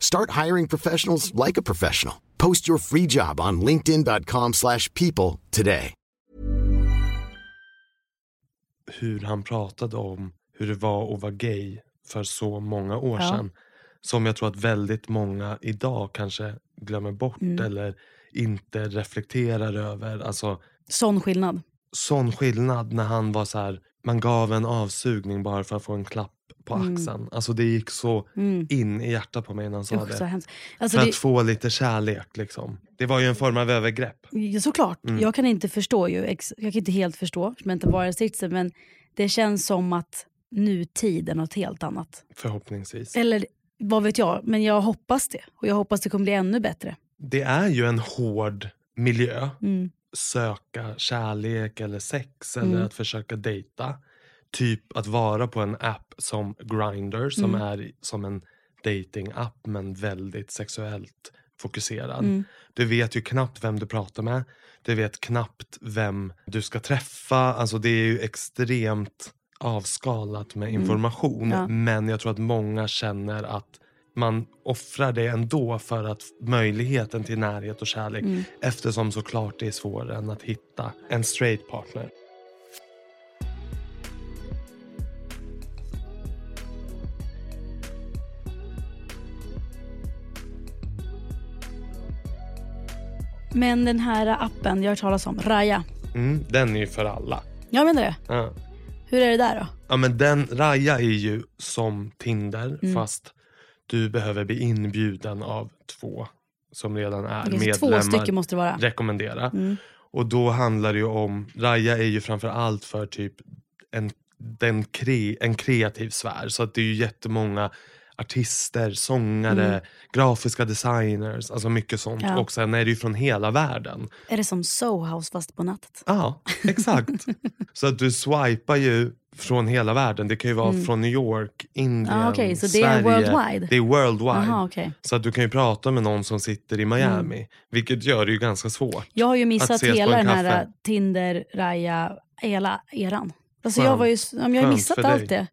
Start hiring professionals like a professional. Post your free job on linkedin.com/people slash people today. hur han pratade om hur det var att vara gay för så många år Ja. sedan. Som jag tror att väldigt många idag kanske glömmer bort Mm. eller inte reflekterar över. Alltså Sån skillnad. sån skillnad när han var så här, man gav en avsugning bara för att få en klapp på Mm. axeln. Alltså det gick så Mm. in i hjärtat på mig när han sa Usch, det. Alltså, För det, att få lite kärlek liksom. Det var ju en form av övergrepp. Ja, såklart. Mm. Jag kan inte förstå ju. Jag kan inte helt förstå, som jag inte var i sitsen, men det känns som att nutid är något helt annat. Förhoppningsvis. Eller vad vet jag, men jag hoppas det. Och jag hoppas det kommer bli ännu bättre. Det är ju en hård miljö. Mm. söka kärlek eller sex eller Mm. att försöka dejta. Typ att vara på en app som Grindr som Mm. är som en dating-app men väldigt sexuellt fokuserad. Mm. Du vet ju knappt vem du pratar med. Du vet knappt vem du ska träffa. Alltså det är ju extremt avskalat med information. Mm. Ja. Men jag tror att många känner att man offrar det ändå för att möjligheten till närhet och kärlek Mm. eftersom såklart det är svårare än att hitta en straight partner. Men den här appen jag har hört talas om, Raya. Mm, den är ju för alla. Jag menar det. Ja. Hur är det där då? Ja men den, Raya är ju som Tinder Mm. fast du behöver bli inbjuden av två som redan är så medlemmar. två stycken måste det vara. Rekommendera. Mm. Och då handlar det ju om, Raya är ju framför allt för typ en, den kre, en kreativ sfär. Så att det är ju jättemånga artister, sångare, Mm. grafiska designers, alltså mycket sånt. Ja. Och sen är det ju från hela världen. Är det som Sohouse fast på nätet? Ja, exakt. så att du swipar ju från hela världen. Det kan ju vara Mm. från New York, Indien, Ah, okej, så det är Sverige. worldwide? Det är worldwide. Aha, okej. Så att du kan ju prata med någon som sitter i Miami. Vilket gör det ju ganska svårt. Jag har ju missat hela en den här äh, Tinder, Raya, hela eran. Alltså Skönt. jag, var ju, jag har missat allt det.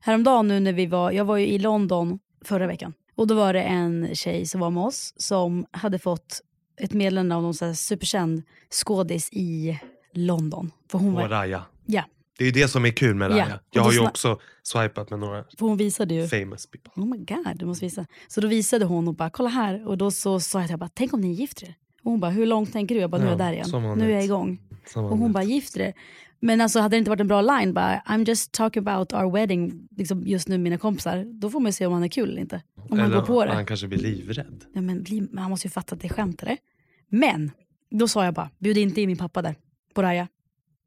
Häromdagen nu när vi var, jag var ju i London förra veckan. Och då var det en tjej som var med oss som hade fått ett meddelande av någon så här superkänd skådis i London. För hon Och var, Raya. ja, Det är ju det som är kul med Ja, Raya. och Jag har ju också swipat med några För hon visade ju. famous people. Oh my god, du måste visa. Så då visade hon och bara, kolla här. Och då så sa jag, till bara, tänk om ni gifter er? Och hon bara, hur långt tänker du? Jag bara, nu är jag Ja, där igen. Nu är jag igång. Och hon bara, gifter er? Men alltså hade det inte varit en bra line, bara, I'm just talking about our wedding, liksom just nu mina kompisar. Då får man ju se om han är kul eller inte. Om han Eller går på det. Han kanske blir livrädd. Ja, men, bli- han måste ju fatta att det är skämt eller? Men, då sa jag bara, bjud inte in min pappa där. På Raja.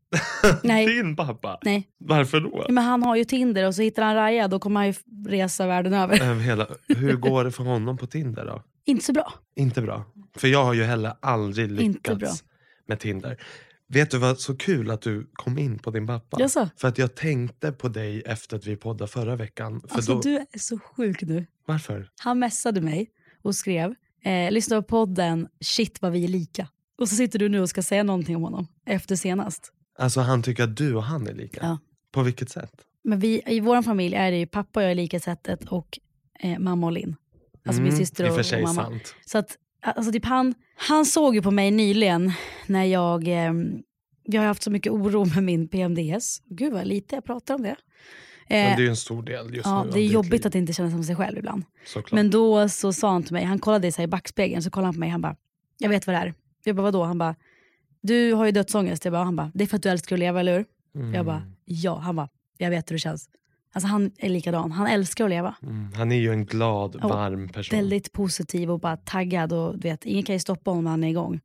Nej. Din pappa? Nej, Varför då? Ja, men han har ju Tinder och så hittar han Raja, då kommer han ju resa världen över. Över hela, hur går det för honom på Tinder då? inte så bra. Inte bra. För jag har ju heller aldrig lyckats med Tinder. Vet du vad så kul att du kom in på din pappa? Jaså? För att jag tänkte på dig efter att vi poddade förra veckan. För Alltså då, du är så sjuk nu. Varför? Han messade mig och skrev, eh, lyssna på podden, shit vad vi är lika. Och så sitter du nu och ska säga någonting om honom efter senast. Alltså han tycker att du och han är lika? Ja. På vilket sätt? Men vi, i vår familj är det ju pappa och jag är lika sättet och eh, mamma och Linn. Alltså min Mm, syster I och och, mamma. sant. Så att, alltså typ han, han såg ju på mig nyligen när jag, eh, jag har haft så mycket oro med min PMDS. Gud vad lite jag pratar om det. Men Eh, det är ju en stor del just ja, nu det är jobbigt liv, att inte känna sig som sig själv ibland. såklart. Men då så sa han till mig, han kollade här i backspegeln, så kollade han på mig, han bara, jag vet vad det är. Jag bara, vadå? Han bara, du har ju dödsångest. Jag bara, han bara, det är för att du älskar att leva, eller hur? Mm. Jag bara, ja. Han bara, jag vet hur det känns. Alltså han är likadan, han älskar att leva. Mm, han är ju en glad, Ja, varm person. Väldigt positiv och bara taggad och du vet, ingen kan ju stoppa honom när han är igång.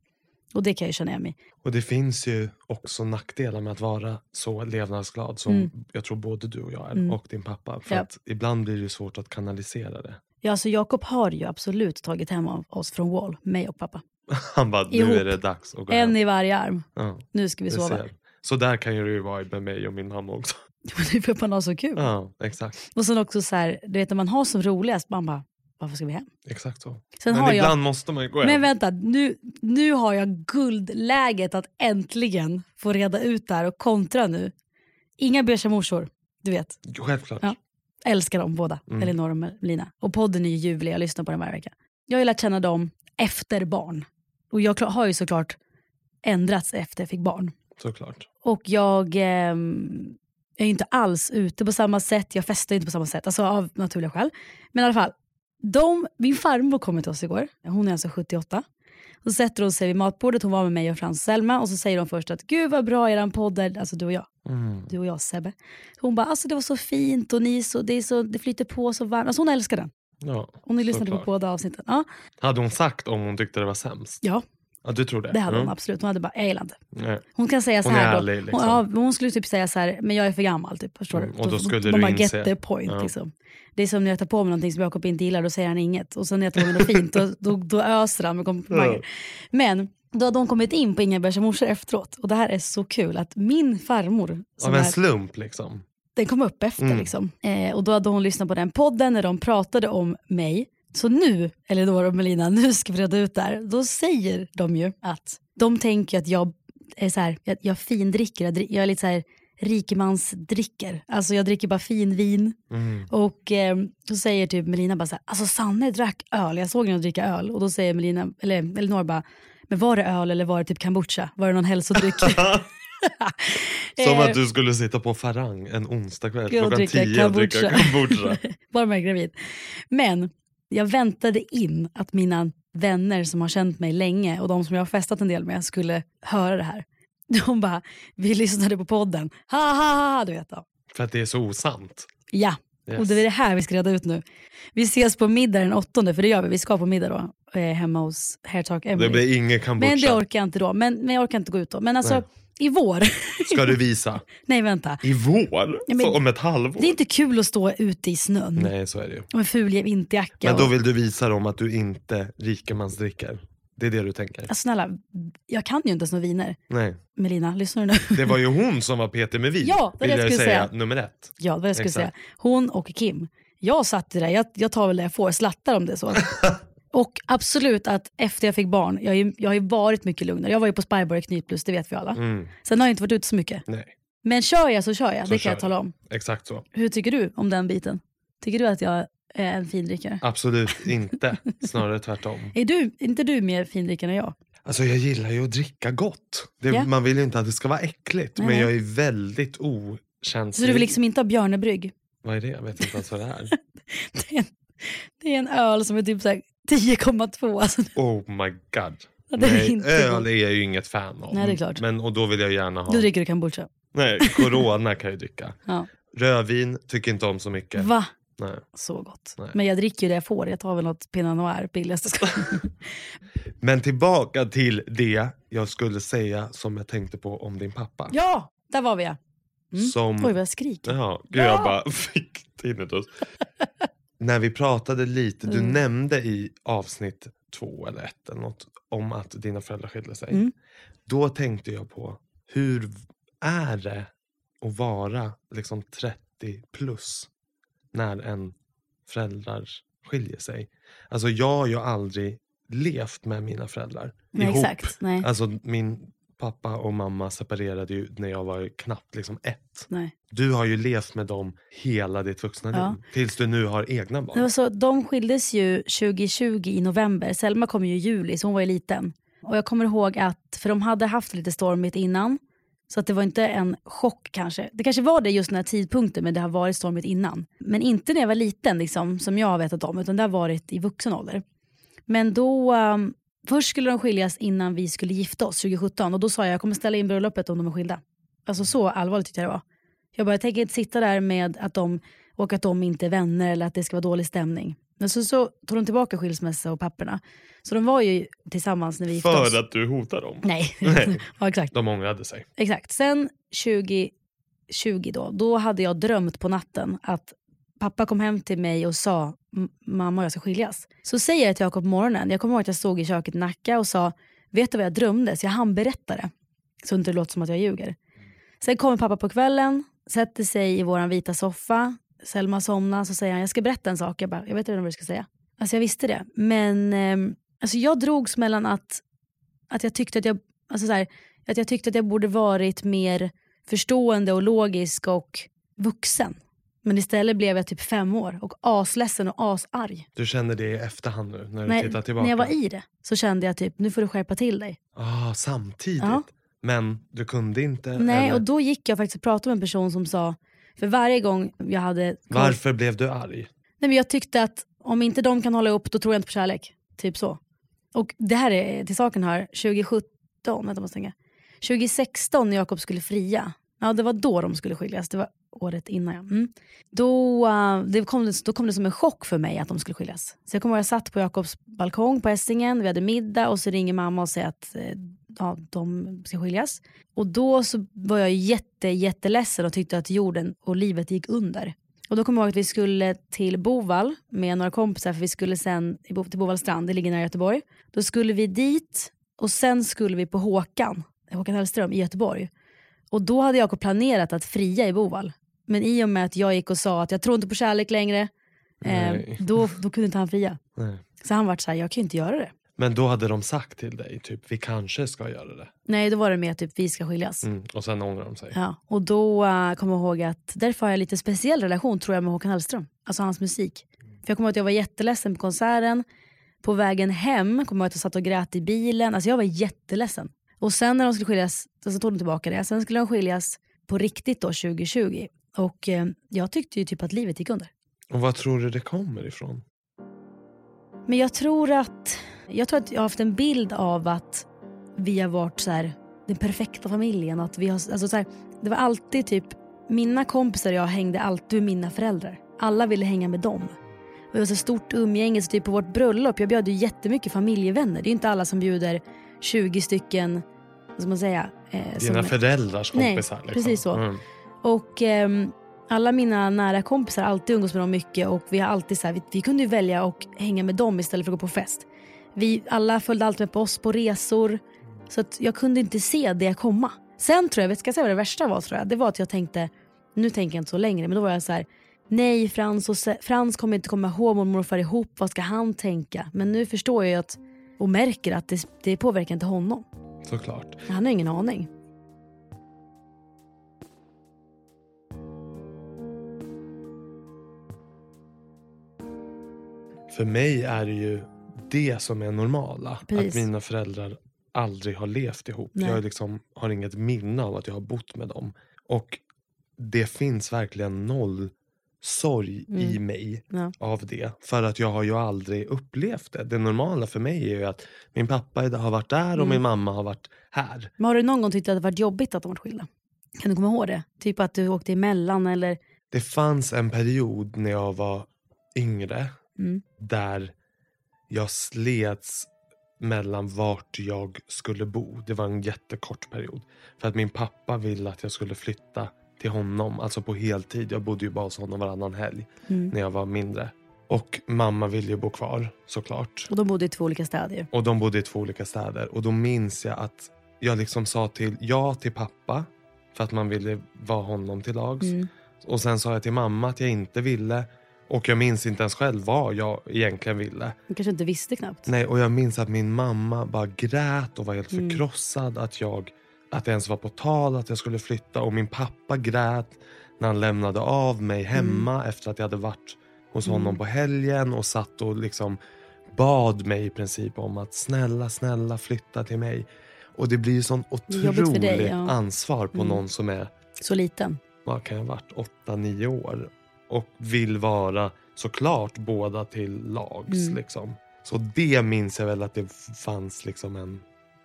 Och det kan jag känna igen mig Och det finns ju också nackdelar med att vara så levnadsglad som Mm. jag tror både du och jag är Mm. och din pappa. För Ja. att ibland blir det svårt att kanalisera det. Ja, alltså Jakob har ju absolut tagit hem av oss från Wall, mig och pappa. Han bara, nu Ihop. är det dags att gå En hem. i varje arm. Ja, Nu ska vi sova. Så där kan ju det ju vara med mig och min mamma också. Det är för att man har så kul. Ja, exakt. Och sen också så här, du vet när man har som roligast, man bara, varför ska vi hem? Exakt så. Sen Men har jag- ibland måste man ju gå hem. Men vänta, nu, nu har jag guldläget att äntligen få reda ut det här och kontra nu. Inga beiga morsor, du vet. Självklart. Ja. Älskar dem båda, Mm. Elinor och Melina. Och podden är ju ljuvlig, jag lyssnar på den varje vecka. Jag har ju lärt känna dem efter barn. Och jag har ju såklart ändrats efter jag fick barn. Såklart. Och jag ehm, är inte alls ute på samma sätt, jag festar inte på samma sätt, alltså av naturliga skäl. Men i alla fall, de, min farmor kom till oss igår, hon är alltså 78. Så sätter hon sig vid matbordet, hon var med mig och Frans och Selma och så säger de först att gud vad bra eran podd är, alltså du och jag. Mm. Du och jag Sebbe. Hon bara, alltså det var så fint och ni så, det, är så, det flyter på så varmt. Alltså hon älskar den. Ja, Hon har lyssnat på båda avsnitten. Ja, Hade hon sagt om hon tyckte det var sämst? ja Ja, du tror det? det hade hon Mm. absolut. Hon hade bara, jag gillar inte. Nej. Hon kan säga så Hon är här ärlig, då. liksom. Hon, ja, hon skulle typ säga så här, men jag är för gammal. Typ, förstår Mm, du? och då skulle de du bara inse. get the point. Ja. Liksom. Det är som när jag tar på mig någonting som Jakob inte gillar, då säger han inget. Och sen när jag tar på mig något fint, då, då, då öser han med komplimanger. Ja. Men då hade de kommit in på Inga bärsa morsor efteråt. Och det här är så kul, att min farmor, Av en är, slump liksom. den kom upp efter. Mm. Liksom. Eh, och då hade hon lyssnat på den podden när de pratade om mig. Så nu, Elinor och Melina, nu ska vi reda ut det här. Då säger de ju att de tänker att jag är så här, jag, jag findricker, jag, jag är lite så här rikemansdricker. Alltså jag dricker bara finvin. Mm. Och eh, då säger typ Melina bara så här, alltså Sanne drack öl, jag såg henne dricka öl. Och då säger Melina, eller Elinor bara, men var det öl eller var det typ kombucha? Var det någon hälsodryck? Som Eh, att du skulle sitta på Farang en onsdagkväll klockan tio och dricka kombucha. Bara man är gravid. Men jag väntade in att mina vänner som har känt mig länge och de som jag har festat en del med skulle höra det här. De bara, vi lyssnade på podden. Ha ha ha, du vet. Då. För att det är så osant. Ja, Yes. och det är det här vi ska reda ut nu. Vi ses på middag den åttonde, för det gör vi. Vi ska på middag då, eh, hemma hos Hair Talk Det Emily. blir ingen kombucha. Men det orkar jag inte då. Men, men jag orkar inte gå ut då. Men alltså, Nej. i vår. Ska du visa? Nej vänta. I vår? Ja, men- om ett halvår? Det är inte kul att stå ute i snön. Nej, så är det ju. Och en ful vinterjacka. Men då vill du visa dem att du inte rikemansdricker. Det är det du tänker? Alltså, snälla, jag kan ju inte ens några viner. Nej. Melina, lyssnar du nu? Det var ju hon som var Peter med vin. Ja, det var vill jag jag skulle säga. säga. Nummer ett. Ja, det var det jag skulle Exakt. säga. Hon och Kim. Jag satt i det jag, jag tar väl det jag får, slattar om det är så. och absolut att efter jag fick barn, jag, har ju- jag har ju varit mycket lugnare. Jag var ju på Spybar Knytplus, det vet vi alla. Mm. Sen har jag inte varit ute så mycket. Nej, Men kör jag så kör jag, Så det kan jag tala om. exakt så. Hur tycker du om den biten? Tycker du att jag en findrickare? Absolut inte. Snarare tvärtom. Är, du, inte du mer findrickare än jag? Alltså jag gillar ju att dricka gott. Det, Ja. Man vill ju inte att det ska vara äckligt. Nej, men jag är väldigt okänslig. Så du vill liksom inte ha björnebrygg? Vad är det? Jag vet inte ens vad det är. Det är en, det är en öl som är typ så här 10,2. Alltså, Oh my god. Ja, Nej, inte öl är jag ju inget fan av. Nej, det är klart. Men, och då vill jag gärna ha... då dricker du kombucha. Nej, corona kan jag dricka. Ja. Rödvin tycker inte om så mycket. Va? Nej. Så gott. Nej. Men jag dricker ju det jag får. Jag tar väl något Pinot Noir billigaste. Men tillbaka till det jag skulle säga som jag tänkte på om din pappa. ja, där var vi ja. Mm. Som... Oj vad jag skriker. Ja, gud jag bara fick tinnitus. När vi pratade lite, du Mm. nämnde i avsnitt två eller ett eller något om att dina föräldrar skilde sig. Mm. Då tänkte jag på hur är det att vara liksom 30 plus när en föräldrar skiljer sig. Alltså jag har ju aldrig levt med mina föräldrar Nej, ihop. exakt. Nej. Alltså min pappa och mamma separerade ju när jag var knappt liksom ett. Nej. Du har ju levt med dem hela ditt vuxna Ja. liv. Tills du nu har egna barn. Det var så, de skildes ju 2020 i november. Selma kom ju i juli, så hon var ju liten. Och jag kommer ihåg att, för de hade haft lite stormigt innan. Så att det var inte en chock kanske. Det kanske var det just den här tidpunkten, men det har varit stormigt innan. Men inte när jag var liten, liksom, som jag har vetat om, utan det har varit i vuxen ålder. Men då, um, först skulle de skiljas innan vi skulle gifta oss 2017. Och då sa jag, jag kommer ställa in bröllopet om de är skilda. Alltså så allvarligt tyckte jag det var. Jag bara, jag tänker inte sitta där med att de, och att de inte är vänner eller att det ska vara dålig stämning. Men så, så tog de tillbaka skilsmässa och papperna. Så de var ju tillsammans när vi gifte oss. För att du hotar dem. Nej, Nej. ja, exakt. De ångrade sig. exakt. Sen 2020 då, då hade jag drömt på natten att pappa kom hem till mig och sa "M- mamma och jag ska skiljas. Så säger jag till Jakob på morgonen, jag kommer ihåg att jag stod i köket i Nacka och sa vet du vad jag drömde? Så jag hann berätta det. Så inte det låter som att jag ljuger. Sen kommer pappa på kvällen, sätter sig i våran vita soffa. Selma somnar, så säger han jag ska berätta en sak. Jag bara, jag vet inte vad du ska säga. Alltså jag visste det. Men ehm, alltså jag drogs mellan att, att jag tyckte att jag, alltså så här, att jag tyckte att jag borde varit mer förstående och logisk och vuxen. Men istället blev jag typ fem år och asledsen och asarg. Du känner det i efterhand nu när du Nej, tittar tillbaka? när jag var i det så kände jag typ, nu får du skärpa till dig. Ah, samtidigt? Ja. Men du kunde inte? Nej, eller? och då gick jag faktiskt och pratade med en person som sa, för varje gång jag hade... Varför blev du arg? Nej, men jag tyckte att om inte de kan hålla upp då tror jag inte på kärlek. Typ så. Och det här är till saken här, 2017, vänta måste tänka. 2016 när Jakob skulle fria, ja det var då de skulle skiljas, det var året innan ja. Mm. Då, uh, det kom det, då kom det som en chock för mig att de skulle skiljas. Så jag kommer ihåg jag satt på Jakobs balkong på Essingen, vi hade middag och så ringer mamma och säger att eh, ja, de ska skiljas. Och då så var jag jätte, jätteledsen och tyckte att jorden och livet gick under. Och då kommer jag ihåg att vi skulle till Boval med några kompisar för vi skulle sen till Boval strand, det ligger nära Göteborg. Då skulle vi dit och sen skulle vi på Håkan, Håkan Hellström i Göteborg. Och då hade Jakob planerat att fria i Boval. Men i och med att jag gick och sa att jag tror inte på kärlek längre, eh, då, då kunde inte han fria. Nej. Så han vart så här, jag kan ju inte göra det. Men då hade de sagt till dig, typ vi kanske ska göra det. Nej, då var det mer typ vi ska skiljas. Mm. Och sen ångrar de sig. Ja, och då uh, kommer jag ihåg att därför har jag lite speciell relation tror jag med Håkan Hellström. Alltså hans musik. För jag kommer ihåg att jag var jätteledsen på konserten. På vägen hem kommer jag ihåg att jag satt och grät i bilen. Alltså jag var jätteledsen. Och sen när de skulle skiljas, så tog de tillbaka det. Sen skulle de skiljas på riktigt då 2020. Och eh, jag tyckte ju typ att livet gick under. Och vad tror du det kommer ifrån? Men jag tror att jag tror att jag har haft en bild av att vi har varit så här, den perfekta familjen. Att vi har, alltså så här, det var alltid typ, mina kompisar och jag hängde alltid med mina föräldrar. Alla ville hänga med dem. Det var så stort umgänge, så typ på vårt bröllop, jag bjöd ju jättemycket familjevänner. Det är inte alla som bjuder 20 stycken, vad ska man säga? Eh, Dina som, föräldrars Nej, kompisar? liksom. precis så. Mm. och ehm, alla mina nära kompisar har alltid umgås med dem mycket och vi har alltid så här, vi, vi kunde välja att hänga med dem istället för att gå på fest. Vi alla följde alltid med på oss på resor. Så att jag kunde inte se det komma. Sen tror jag, vet ska jag säga vad det värsta var tror jag? Det var att jag tänkte, nu tänker jag inte så längre, men då var jag så här, nej Frans, och Frans kommer inte komma ihåg mormor och far ihop, vad ska han tänka? Men nu förstår jag att, och märker att det, det påverkar inte honom. Såklart. Han har ingen aning. För mig är det ju det som är normala. Precis. Att mina föräldrar aldrig har levt ihop. Nej. Jag liksom har inget minne av att jag har bott med dem. Och det finns verkligen noll sorg i mig Mm. Ja. av det. För att jag har ju aldrig upplevt det. Det normala för mig är ju att min pappa har varit där Mm. och min mamma har varit här. Men har du någon gång tyckt att det varit jobbigt att de varit skilda? Kan du komma ihåg det? Typ att du åkte emellan eller? Det fanns en period när jag var yngre Mm. där jag slets mellan vart jag skulle bo. Det var en jättekort period. För att min pappa ville att jag skulle flytta till honom, alltså på heltid. Jag bodde ju bara hos honom varannan helg Mm. när jag var mindre. Och mamma ville ju bo kvar såklart. Och de bodde i två olika städer. Och de bodde i två olika städer. Och då minns jag att jag liksom sa till ja till pappa för att man ville vara honom till lags. Mm. Och sen sa jag till mamma att jag inte ville. Och jag minns inte ens själv vad jag egentligen ville. De kanske inte visste knappt. Nej, och jag minns att min mamma bara grät och var helt Mm. förkrossad att jag att det ens var på tal att jag skulle flytta. Och min pappa grät när han lämnade av mig hemma Mm. efter att jag hade varit hos honom på helgen och satt och liksom bad mig i princip om att snälla, snälla flytta till mig. Och det blir ju sån otroligt dig, ja. ansvar på Mm. någon som är Så liten. vad kan jag ha varit, 8-9 år och vill vara såklart båda till lags. Mm. Liksom. Så det minns jag väl att det fanns liksom en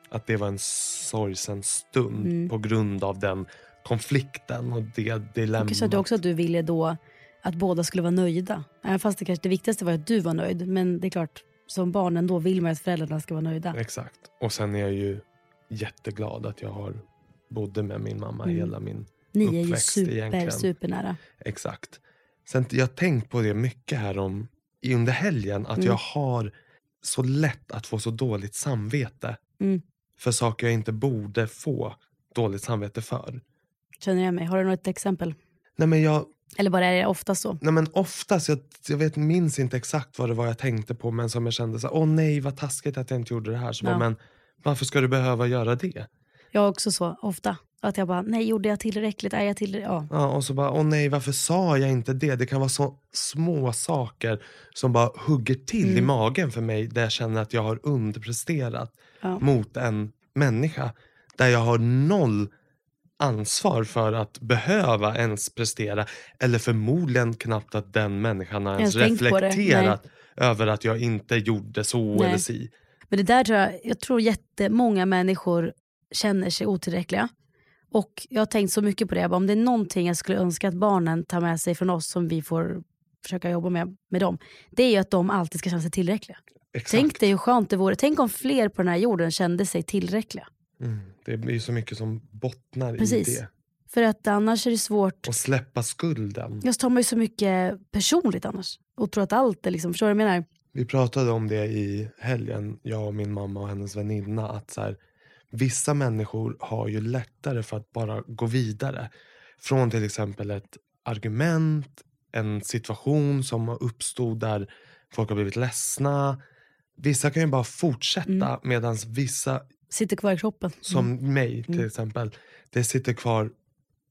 att det var en sorgsen stund Mm. på grund av den konflikten och det Och dilemmat. kanske att du också att du ville då att båda skulle vara nöjda. Även fast det kanske det viktigaste var att du var nöjd. Men det är klart, som barnen då vill man att föräldrarna ska vara nöjda. Exakt. Och sen är jag ju jätteglad att jag har bodde med min mamma Mm. hela min Ni är ju uppväxt super, egentligen. supernära. Exakt. Sen, jag har tänkt på det mycket här om, under helgen. Att Mm. jag har så lätt att få så dåligt samvete. Mm. För saker jag inte borde få dåligt samvete för. Känner jag mig. Har du något exempel? Nej men jag, Eller bara är det ofta så? nej men oftast, jag, jag vet, minns inte exakt vad det var jag tänkte på. Men som jag kände så här, åh nej vad taskigt att jag inte gjorde det här. Så Ja. bara, men varför ska du behöva göra det? Jag också så, ofta. Att jag bara, nej gjorde jag tillräckligt? Är jag tillräckligt? Ja. Ja, och så bara, åh nej, varför sa jag inte det? Det kan vara så små saker som bara hugger till Mm. i magen för mig där jag känner att jag har underpresterat Ja. mot en människa. Där jag har noll ansvar för att behöva ens prestera. Eller förmodligen knappt att den människan har ens, reflekterat över att jag inte gjorde så Nej. eller si. Men det där tror jag, jag tror jättemånga människor känner sig otillräckliga. Och jag har tänkt så mycket på det. Bara, om det är någonting jag skulle önska att barnen tar med sig från oss som vi får försöka jobba med, med dem. Det är ju att de alltid ska känna sig tillräckliga. Exakt. Tänk dig hur skönt det vore. Tänk om fler på den här jorden kände sig tillräckliga. Mm. Det blir så mycket som bottnar Precis. i det. För att annars är det svårt. Och släppa skulden. Jag tar man ju så mycket personligt annars. Och tror att allt är liksom, förstår du vad jag menar? Vi pratade om det i helgen, jag och min mamma och hennes väninna. Att så här, vissa människor har ju lättare för att bara gå vidare. Från till exempel ett argument, en situation som har uppstod där folk har blivit ledsna. Vissa kan ju bara fortsätta Mm. medan vissa, Sitter kvar i kroppen. som mig till Mm. exempel, det sitter kvar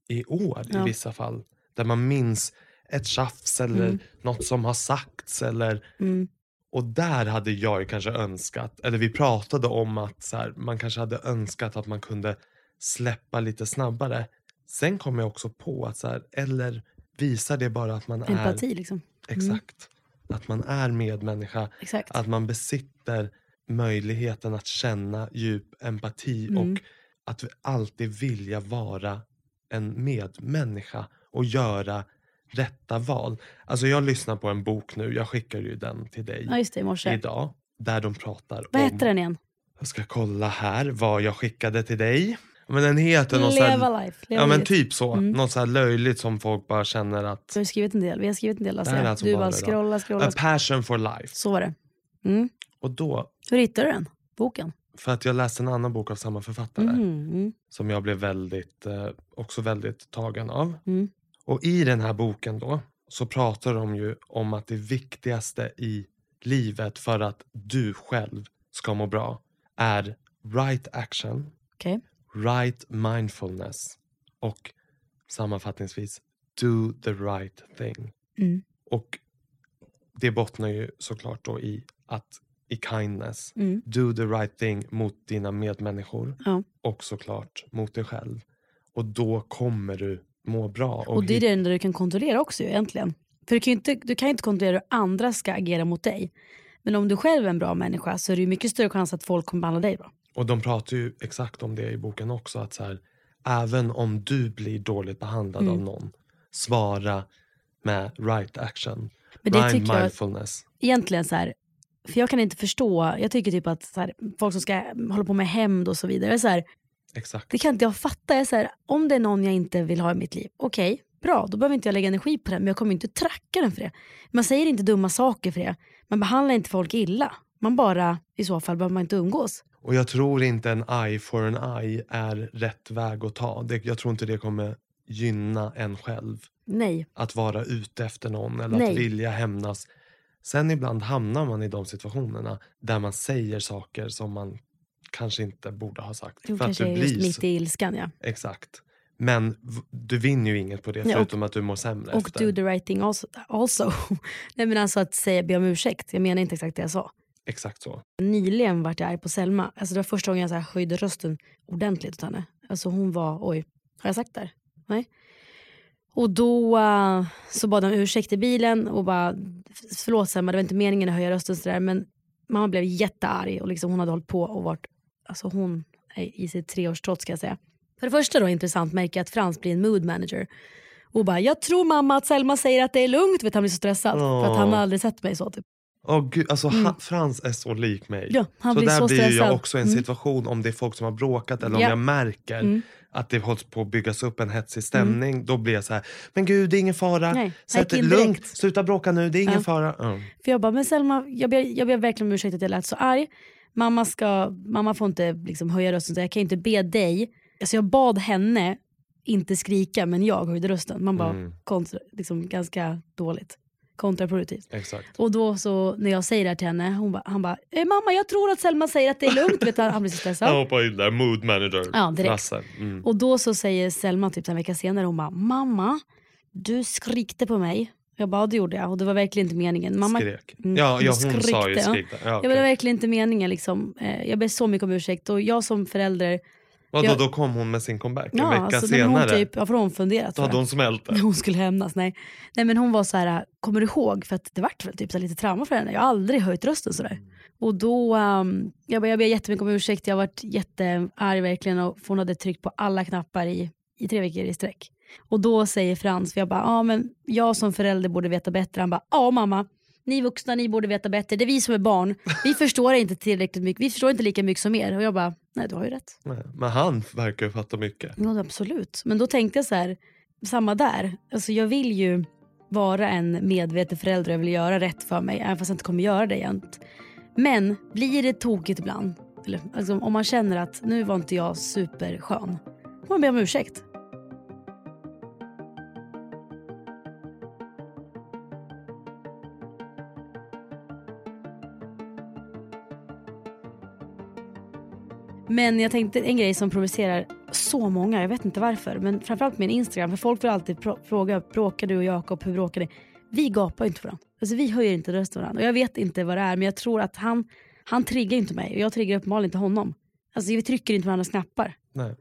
i år Ja. i vissa fall. Där man minns ett tjafs eller Mm. något som har sagts eller Mm. Och där hade jag kanske önskat, eller vi pratade om att så här, man kanske hade önskat att man kunde släppa lite snabbare. Sen kom jag också på att så här, eller visar det bara att man Empati är... liksom. Exakt. Att man är medmänniska. Exakt. Att man besitter möjligheten att känna djup empati Mm. och att alltid vilja vara en medmänniska och göra rätta val. Alltså jag lyssnar på en bok nu, jag skickar ju den till dig Ja just det, i morse. idag. Där de pratar Vad om... heter den igen? Jag ska kolla här vad jag skickade till dig. Men den heter något så Leva här... life. Leva Ja men livet. typ så. Mm. Något så här löjligt som folk bara känner att... Du har skrivit en del. Vi har skrivit en del. Alltså. Det här är alltså du bara bara idag. scrolla, scrolla. A passion for life. Så var det. Mm. Och då, Hur hittade du den? Boken? för att jag läste en annan bok av samma författare. Mhm, Mm. Som jag blev väldigt, eh, också väldigt tagen av. Och i den här boken då så pratar de ju om att det viktigaste i livet för att du själv ska må bra är right action, Okej. right mindfulness och sammanfattningsvis do the right thing. Mm. Och det bottnar ju såklart då i att i kindness. Mm. Do the right thing mot dina medmänniskor Ja. och såklart mot dig själv. Och då kommer du må bra. Och det är det enda du kan kontrollera också egentligen. För du kan ju inte, du kan inte kontrollera hur andra ska agera mot dig. Men om du själv är en bra människa så är det ju mycket större chans att folk kommer behandla dig bra. Och de pratar ju exakt om det i boken också. Att så här, även om du blir dåligt behandlad Mm. av någon, svara med right action. Men det right tycker jag- mindfulness. Egentligen så här, för jag kan inte förstå, jag tycker typ att så här, folk som ska hålla på med hämnd och så vidare, så här, Exakt. det kan inte jag fatta. Jag så här, om det är någon jag inte vill ha i mitt liv, okej, bra, då behöver inte jag lägga energi på det, men jag kommer inte tracka den för det. Man säger inte dumma saker för det, man behandlar inte folk illa. Man bara, i så fall behöver man inte umgås. Och jag tror inte en eye for an eye är rätt väg att ta. Det, jag tror inte det kommer gynna en själv. Nej, Att vara ute efter någon eller Nej. att vilja hämnas. Sen ibland hamnar man i de situationerna där man säger saker som man kanske inte borde ha sagt. jo, för att kanske du är just blir mitt i ilskan ja. Exakt. Men du vinner ju inget på det Ja, och- förutom att du mår sämre Och efter. do the right thing also. also. Nej men alltså att säga, be om ursäkt, jag menar inte exakt det jag sa. Exakt så. Nyligen vart jag arg på Selma. Alltså det var första gången jag så här höjde rösten ordentligt åt henne. Alltså hon var, oj, har jag sagt det? Nej. Och då eh, så bad om ursäkt i bilen och bara, förlåt Selma det var inte meningen att höja rösten sådär men mamma blev jättearg och liksom hon hade hållit på och varit, alltså hon är i sitt treårstrots ska jag säga. För det första då intressant märker jag att Frans blir en mood manager. Och bara, jag tror mamma att Selma säger att det är lugnt. Vet, han blir så stressad för att han har aldrig sett mig så. Typ. Åh gud, alltså han, Frans är så lik mig. Mm. Ja, han så blir där så blir ju jag stressad. också i en Mm. situation om det är folk som har bråkat eller om Ja. jag märker Mm. att det hålls på att byggas upp en hetsig stämning. Då blir jag så här, men gud det är ingen fara. Nej, Sätt in lugnt, direkt. sluta bråka nu, det är ingen Ja. fara. Ja. För jag bara, men Selma, jag ber, jag ber verkligen om ursäkt att jag lät så arg. Mamma, ska, mamma får inte liksom höja rösten, så jag kan inte be dig. Alltså jag bad henne inte skrika, men jag höjde rösten. Man bara, Mm. kontra, liksom, ganska dåligt. Kontraproduktivt. Exakt. Och då så när jag säger det här till henne, hon ba, han bara, eh, mamma jag tror att Selma säger att det är lugnt. Vet du, han blir så stressad. Jag hoppar in där, mood manager. Ja, direkt. Mm. Och då så säger Selma typ en vecka senare, hon bara, mamma du skrikte på mig. Jag bara, det gjorde jag och det var verkligen inte meningen. Mamma, Skrek. Mm, Ja, ja, hon hon sa ju skrikte, ja. Ja, Jag var verkligen inte meningen. Liksom. Eh, jag ber så mycket om ursäkt och jag som förälder, Vadå, jag- då kom hon med sin comeback en ja, vecka alltså, senare? hon typ, ja, för hon funderat. Då hade hon smält det. Hon skulle hämnas. Nej. nej men hon var så här, kommer du ihåg? För att det vart väl typ så lite trauma för henne. Jag har aldrig höjt rösten sådär. Och då, um, jag, bara, jag ber jättemycket om ursäkt. Jag har varit jättearg verkligen. Och hon hade tryckt på alla knappar i, i tre veckor i sträck. Och då säger Frans, för jag bara, ja men jag som förälder borde veta bättre. Han bara, ja mamma. Ni vuxna, ni borde veta bättre. Det är vi som är barn. Vi förstår inte tillräckligt mycket. Vi förstår inte lika mycket som er. Och jag bara, nej du har ju rätt. Nej, Men han verkar ju fatta mycket. Ja, absolut. Men då tänkte jag så här, samma där. Alltså jag vill ju vara en medveten förälder jag vill göra rätt för mig, även fast jag inte kommer göra det jämt. Men blir det tokigt ibland, eller alltså, om man känner att nu var inte jag superskön, då får man be om ursäkt. Men jag tänkte en grej som provocerar så många, jag vet inte varför, men framförallt min Instagram, för folk vill alltid fråga, bråkar du och Jakob, hur bråkar ni? Vi gapar inte varandra. Alltså vi höjer inte rösten varandra. Och jag vet inte vad det är, men jag tror att han, han triggar inte mig och jag triggar uppenbarligen inte honom. Alltså vi trycker inte på varandras knappar. Nej.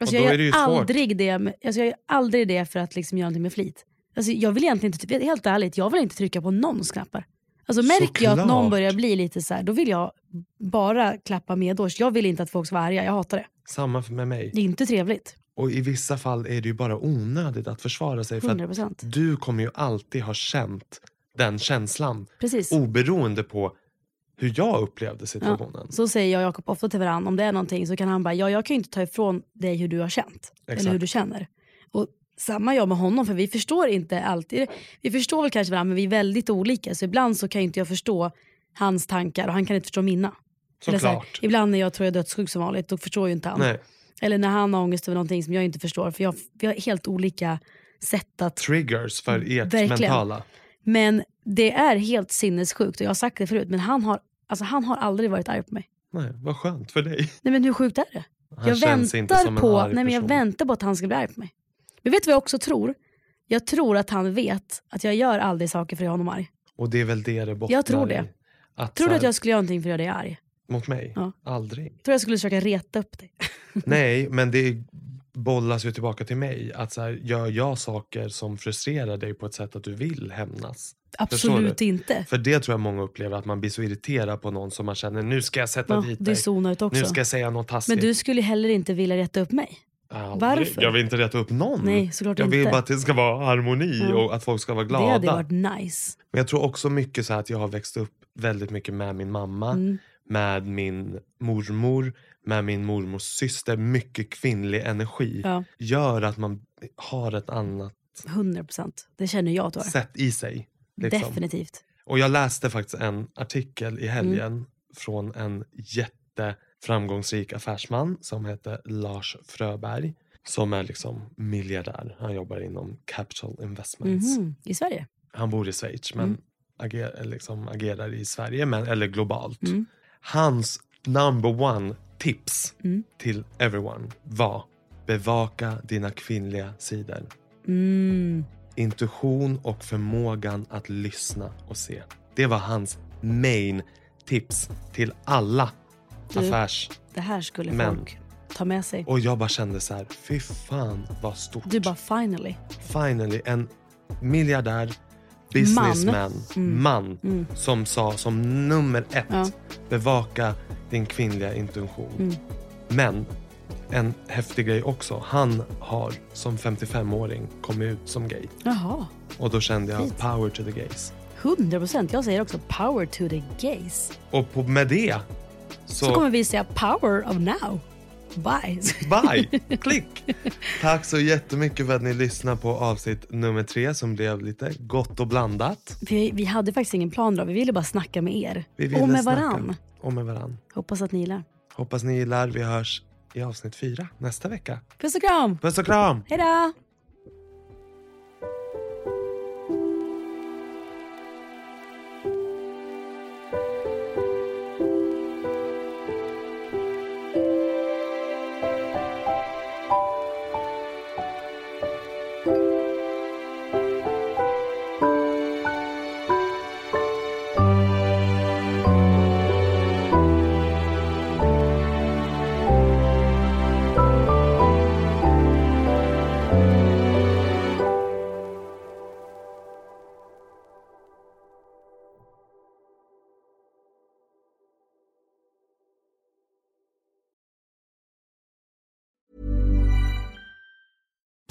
Alltså jag det gör svårt. aldrig det, alltså jag gör aldrig det för att liksom göra någonting med flit. Alltså jag vill egentligen inte, helt ärligt, jag vill inte trycka på någons knappar. Alltså märker jag att någon Såklart. börjar bli lite så här, då vill jag bara klappa medårs. Jag vill inte att folk ska vara arga, jag hatar det. Samma för med mig. Det är inte trevligt. Och i vissa fall är det ju bara onödigt att försvara sig. För att 100%. du kommer ju alltid ha känt den känslan. Precis. Oberoende på hur jag upplevde situationen. Så säger jag och Jakob ofta till varandra, om det är någonting så kan han bara, ja jag kan ju inte ta ifrån dig hur du har känt. Eller Exakt. hur du känner. Och samma jag med honom, för vi förstår inte alltid, vi förstår väl kanske varandra men vi är väldigt olika. Så ibland så kan inte jag förstå hans tankar och han kan inte förstå mina. Eller så här, Såklart. ibland när jag tror jag är dödssjuk som vanligt, då förstår ju inte han. Nej, Eller när han har ångest över någonting som jag inte förstår. För jag, vi har helt olika sätt att triggers för ert Verkligen. mentala. Men det är helt sinnessjukt och jag har sagt det förut men han har, alltså, han har aldrig varit arg på mig. Nej, vad skönt för dig. Nej men hur sjukt är det? Han jag väntar som en på, nej, men jag väntar på att han ska bli arg på mig. Men vet du vad jag också tror? Jag tror att han vet att jag gör aldrig saker för att göra honom arg. Och det är väl det det bottnar Jag tror det. i. Att, Tror du att jag skulle göra någonting för att göra dig arg? Mot mig? Ja. Aldrig. Tror du jag skulle försöka reta upp dig? Nej, men det bollas ju tillbaka till mig. Att så här, gör jag saker som frustrerar dig på ett sätt att du vill hämnas? Absolut inte. För det tror jag många upplever, att man blir så irriterad på någon som man känner nu ska jag sätta Ja, dit det dig. zonar ut också. Nu ska jag säga något taskigt. Men du skulle heller inte vilja reta upp mig. Aldrig. varför? Jag vill inte rätta upp någon. Nej, såklart jag vill inte. bara att det ska vara harmoni Ja. och att folk ska vara glada. Det hade varit nice. Men jag tror också mycket så här att jag har växt upp väldigt mycket med min mamma, Mm. med min mormor, med min mormors syster. Mycket kvinnlig energi Ja. gör att man har ett annat 100 procent. Det känner jag har. sätt i sig. Liksom. Definitivt. Och jag läste faktiskt en artikel i helgen Mm. från en jätteframgångsrik affärsman som heter Lars Fröberg. Som är liksom miljardär. Han jobbar inom capital investments. Mhm. I Sverige? Han bor i Schweiz men Mm. ager, liksom agerar i Sverige men, eller globalt. Mm. Hans number one tips Mm. till everyone var bevaka dina kvinnliga sidor. Mm. Intuition och förmågan att lyssna och se. Det var hans main tips till alla Du, affärs... Det här skulle Men- folk ta med sig. Och jag bara kände så här, fy fan vad stort. Du bara finally. Finally, en miljardär, businessman, Mm. man Mm. som sa som nummer ett, Ja. bevaka din kvinnliga intuition. Mm. Men en häftig grej också, han har som 55-åring kommit ut som gay. Jaha. Och då kände jag Fint. power to the gays. 100 procent. Jag säger också power to the gays. Och på, med det så, Så kommer vi säga power of now. Bye. bye, klick! Tack så jättemycket för att ni lyssnade på avsnitt nummer tre som blev lite gott och blandat. Vi, vi hade faktiskt ingen plan då. Vi ville bara snacka med er. Och med varann. Och med varann. Hoppas att ni gillar. Hoppas ni gillar. Vi hörs i avsnitt fyra nästa vecka. Puss och kram! Puss och kram! Hej då!